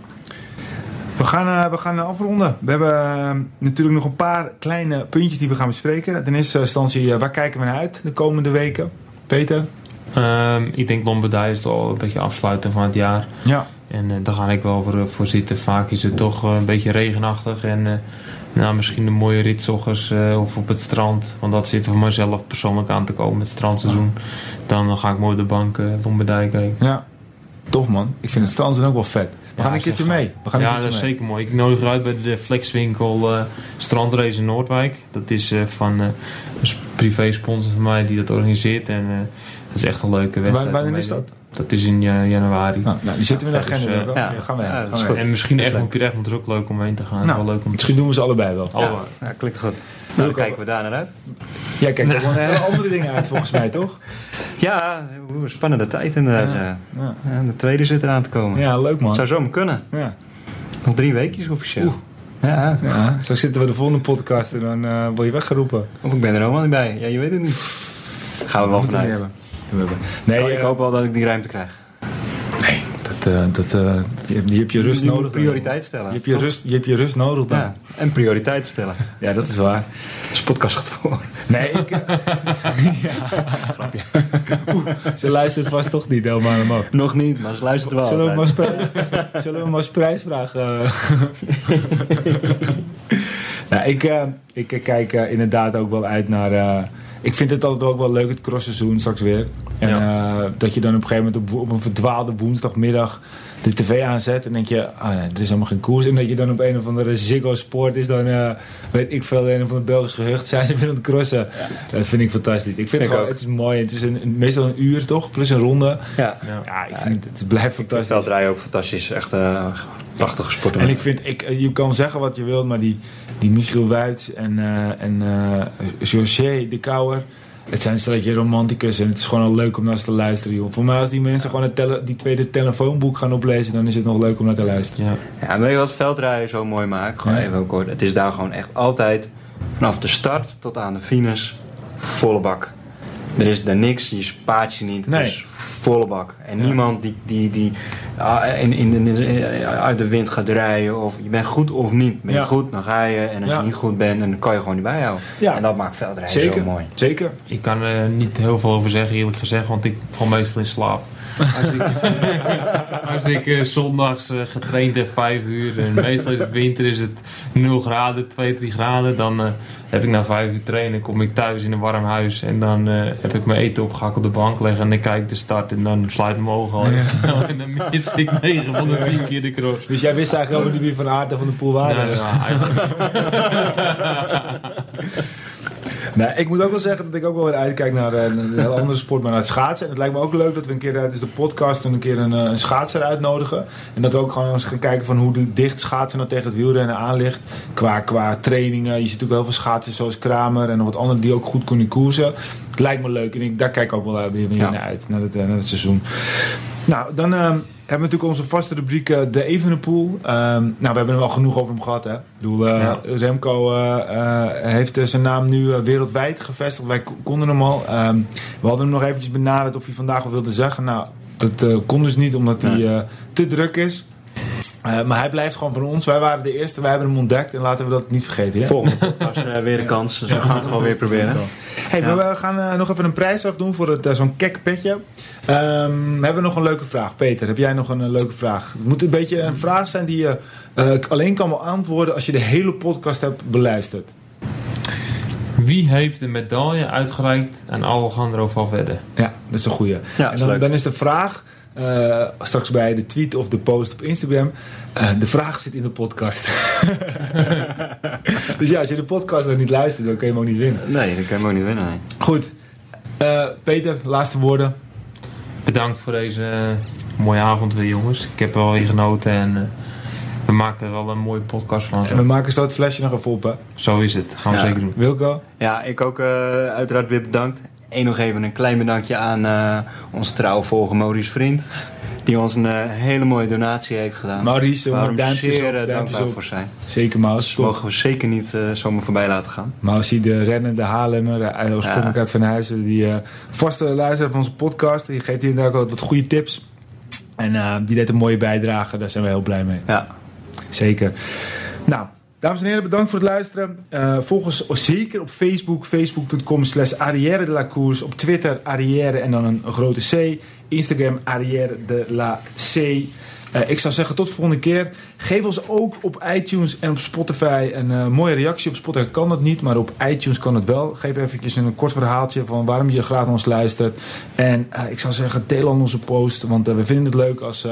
We gaan, we gaan afronden. We hebben natuurlijk nog een paar kleine puntjes die we gaan bespreken. Ten eerste instantie, eh, waar kijken we naar uit de komende weken? Peter? Ehm, ik denk Lombardij is al een beetje afsluiten van het jaar. Ja. En eh, daar ga ik wel voor, voor zitten. Vaak is het toch eh, een beetje regenachtig. En eh, nou, misschien een mooie rit 's ochtends, eh, of op het strand. Want dat zit voor mezelf persoonlijk aan te komen, het strandseizoen. Dan eh, ga ik mooi op de bank uh, Lombardij kijken. Ja. Tof man. Ik vind het strand zijn ook wel vet. We Ja, gaan een keertje mee. We gaan ja, dat is zeker mooi. Ik nodig uit bij de Flexwinkel eh Strandrace in Noordwijk. Dat is eh, van eh, een privé sponsor van mij die dat organiseert. En eh, dat is echt een leuke wedstrijd. Wanneer is dat? Dat is in eh, januari. Nou, nou, die zitten we in de agenda. dus, wel. ja. Gaan we heen. Gaan. En misschien echt op Utrecht moet er ook leuk om heen te gaan. Nou, wel leuk om te Misschien doen we ze allebei wel. Allemaal. Ja, klinkt goed. Nou, dan kijken we daar naar uit. Jij kijkt er gewoon hele andere dingen uit volgens mij, toch? Ja, een spannende tijd inderdaad. Ja. Ja, Ja, de tweede zit eraan te komen. ja leuk man. Het zou zomaar kunnen. Ja. Nog drie weekjes officieel. Oeh. Ja, Ja, zo zitten we de volgende podcast en dan eh, word je weggeroepen. of ik ben er helemaal niet bij. Ja, je weet het niet. Gaan we wel vanuit. Nee, Oh, ik eh, hoop wel dat ik die ruimte krijg. nee dat, eh, dat, eh, je, hebt- je rust Je nodig. prioriteit stellen. Je hebt je rust, je hebt je rust nodig dan. Ja, en prioriteit stellen. Ja, dat is waar. Dus podcast gaat voor. Nee, ik... ja. Grapje. Oeh, ze luistert vast toch niet helemaal naar af. Nog niet, maar ze luistert wel. Zullen we, maar prijs, zullen we maar eens prijsvragen? Eh? nou, ik, eh, ik kijk eh, inderdaad ook wel uit naar... eh, ik vind het altijd ook wel leuk, het crossseizoen straks weer. En eh, dat je dan op een gegeven moment op, op een verdwaalde woensdagmiddag de tv aanzet. En denk je, ah nee, er is helemaal geen koers. En dat je dan op een of andere Ziggo Sport is dan, eh, weet ik veel, een of andere Belgisch gehucht zijn ze aan het crossen. Dat vind ik fantastisch. Ik vind Ik het gewoon, ook. het is mooi. Het is een, meestal een uur toch, plus een ronde. Ja. Ja. Ik vind het, het blijft Ik vind fantastisch. ook fantastisch. Echt eh prachtige sport. En ik vind, ik, je kan zeggen wat je wilt, maar die, die Michiel Wuits en, eh en eh José de Kouwer, het zijn een stelletje romanticus en het is gewoon al leuk om naar ze te luisteren, joh. Voor mij als die mensen gewoon het tele, die tweede telefoonboek gaan oplezen, dan is het nog leuk om naar te luisteren. Ja. Ja, weet je wat veldrijden zo mooi maakt? Gewoon Ja. even kort. Het is daar gewoon echt altijd, vanaf de start tot aan de finish, volle bak. Er is daar niks, je spaart je niet. Het Nee. is volle bak. En Ja. niemand die, die, die ah, in, in, in- uit de wind gaat rijden. Of je bent goed of niet. Ben je Ja. goed, dan ga je. En als Ja. je niet goed bent, dan kan je gewoon niet bijhouden. Ja. En dat maakt veldrijden Zeker, zo mooi. zeker. Ik kan er niet heel veel over zeggen, eerlijk gezegd, want ik val meestal in slaap. Als ik, als ik zondags eh, getraind heb 5 uur. En meestal is het winter, is het 0 graden, 2, 3 graden, dan eh, heb ik na 5 uur trainen, kom ik thuis in een warm huis. En dan eh, heb ik mijn eten opgehakt op de bank leggen en dan kijk ik de start en dan sluit mijn ogen al. Snel en dan mis ik 9 van de 10 keer de cross. Dus jij wist eigenlijk over die wie van Aert en van de Poel waren. Nou, ja, Nou, ik moet ook wel zeggen dat ik ook wel weer uitkijk naar eh, een heel andere sport, maar naar het schaatsen. En het lijkt me ook leuk dat we een keer tijdens de podcast een keer een, eh, een schaatser uitnodigen. En dat we ook gewoon eens gaan kijken van hoe dicht schaatsen nou tegen het wielrennen aan ligt. Qua, qua trainingen. Je ziet ook heel veel schaatsers zoals Kramer en nog wat anderen die ook goed kunnen koersen. Het lijkt me leuk en ik, daar kijk ik ook wel eh, weer, naar uit, naar het, eh, naar het seizoen. Nou, dan ehm, hebben natuurlijk onze vaste rubriek eh, De Evenepoel. Ehm, nou, we hebben er wel genoeg over hem gehad. Hè? Ik bedoel, eh, Ja. Remco eh, heeft zijn naam nu wereldwijd gevestigd. Wij konden hem al. Ehm, we hadden hem nog eventjes benaderd of hij vandaag wat wilde zeggen. Nou, dat kon dus niet omdat hij Nee. te druk is. Eh, maar hij blijft gewoon van ons. Wij waren de eerste, wij hebben hem ontdekt. En laten we dat niet vergeten. Ja? Volgende podcast eh, weer een kans. Dus we gaan het gewoon weer proberen. Hey, Ja. we gaan eh, nog even een prijsvraag doen voor het, zo'n kek petje. Ehm, we hebben nog een leuke vraag. Peter, heb jij nog een leuke vraag? Het moet een beetje een vraag zijn die je eh, alleen kan beantwoorden als je de hele podcast hebt beluisterd. Wie heeft de medaille uitgereikt aan Alejandro Valverde? Ja, dat is een goeie. Ja, en dan is de vraag, eh, straks bij de tweet of de post op Instagram, eh, de vraag zit in de podcast. dus ja, als je de podcast nog niet luistert, dan kun je hem ook niet winnen. Nee, dat kan je hem ook niet winnen. nee. Goed, Eh, Peter, laatste woorden. Bedankt voor deze mooie avond weer, jongens. Ik heb er wel weer genoten en we maken er wel een mooie podcast van. En we maken zo het flesje nog even op, hè. Zo is het. Gaan we Ja. zeker doen. Wilco? Ja, ik ook eh, uiteraard weer bedankt. En nog even een klein bedankje aan eh, onze trouwe volger Maurice Vriend. Die ons een eh, hele mooie donatie heeft gedaan. Maurice, hem duimpjes zeer op, eh, dankbaar op. voor zijn. Zeker Maus, Dus top. mogen we zeker niet zomaar voorbij laten gaan. Mausie, de rennende Haarlemmer, eh, oorspronkelijk Ja. uit Van Huizen. Die vaste luisteraar van onze podcast. Die geeft hier inderdaad ook wat goede tips. En die deed een mooie bijdrage. Daar zijn we heel blij mee. Ja, Zeker. Nou, dames en heren, bedankt voor het luisteren. Eh, volg ons zeker op Facebook. Facebook.com slash Arrière de la. Op Twitter Arrière en dan een grote C. Instagram Arrière de la C. Eh, ik zou zeggen tot de volgende keer. Geef ons ook op iTunes en op Spotify een eh, mooie reactie. Op Spotify kan dat niet, maar op iTunes kan het wel. Geef eventjes een kort verhaaltje van waarom je graag naar ons luistert. En ik zou zeggen, deel aan onze post. Want we vinden het leuk als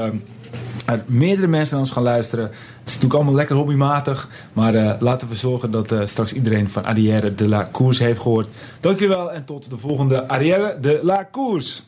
er meerdere mensen naar ons gaan luisteren. Het is natuurlijk allemaal lekker hobbymatig. Maar eh, laten we zorgen dat eh, straks iedereen van Arrière de la Course heeft gehoord. Dank wel en tot de volgende Arrière de la Course.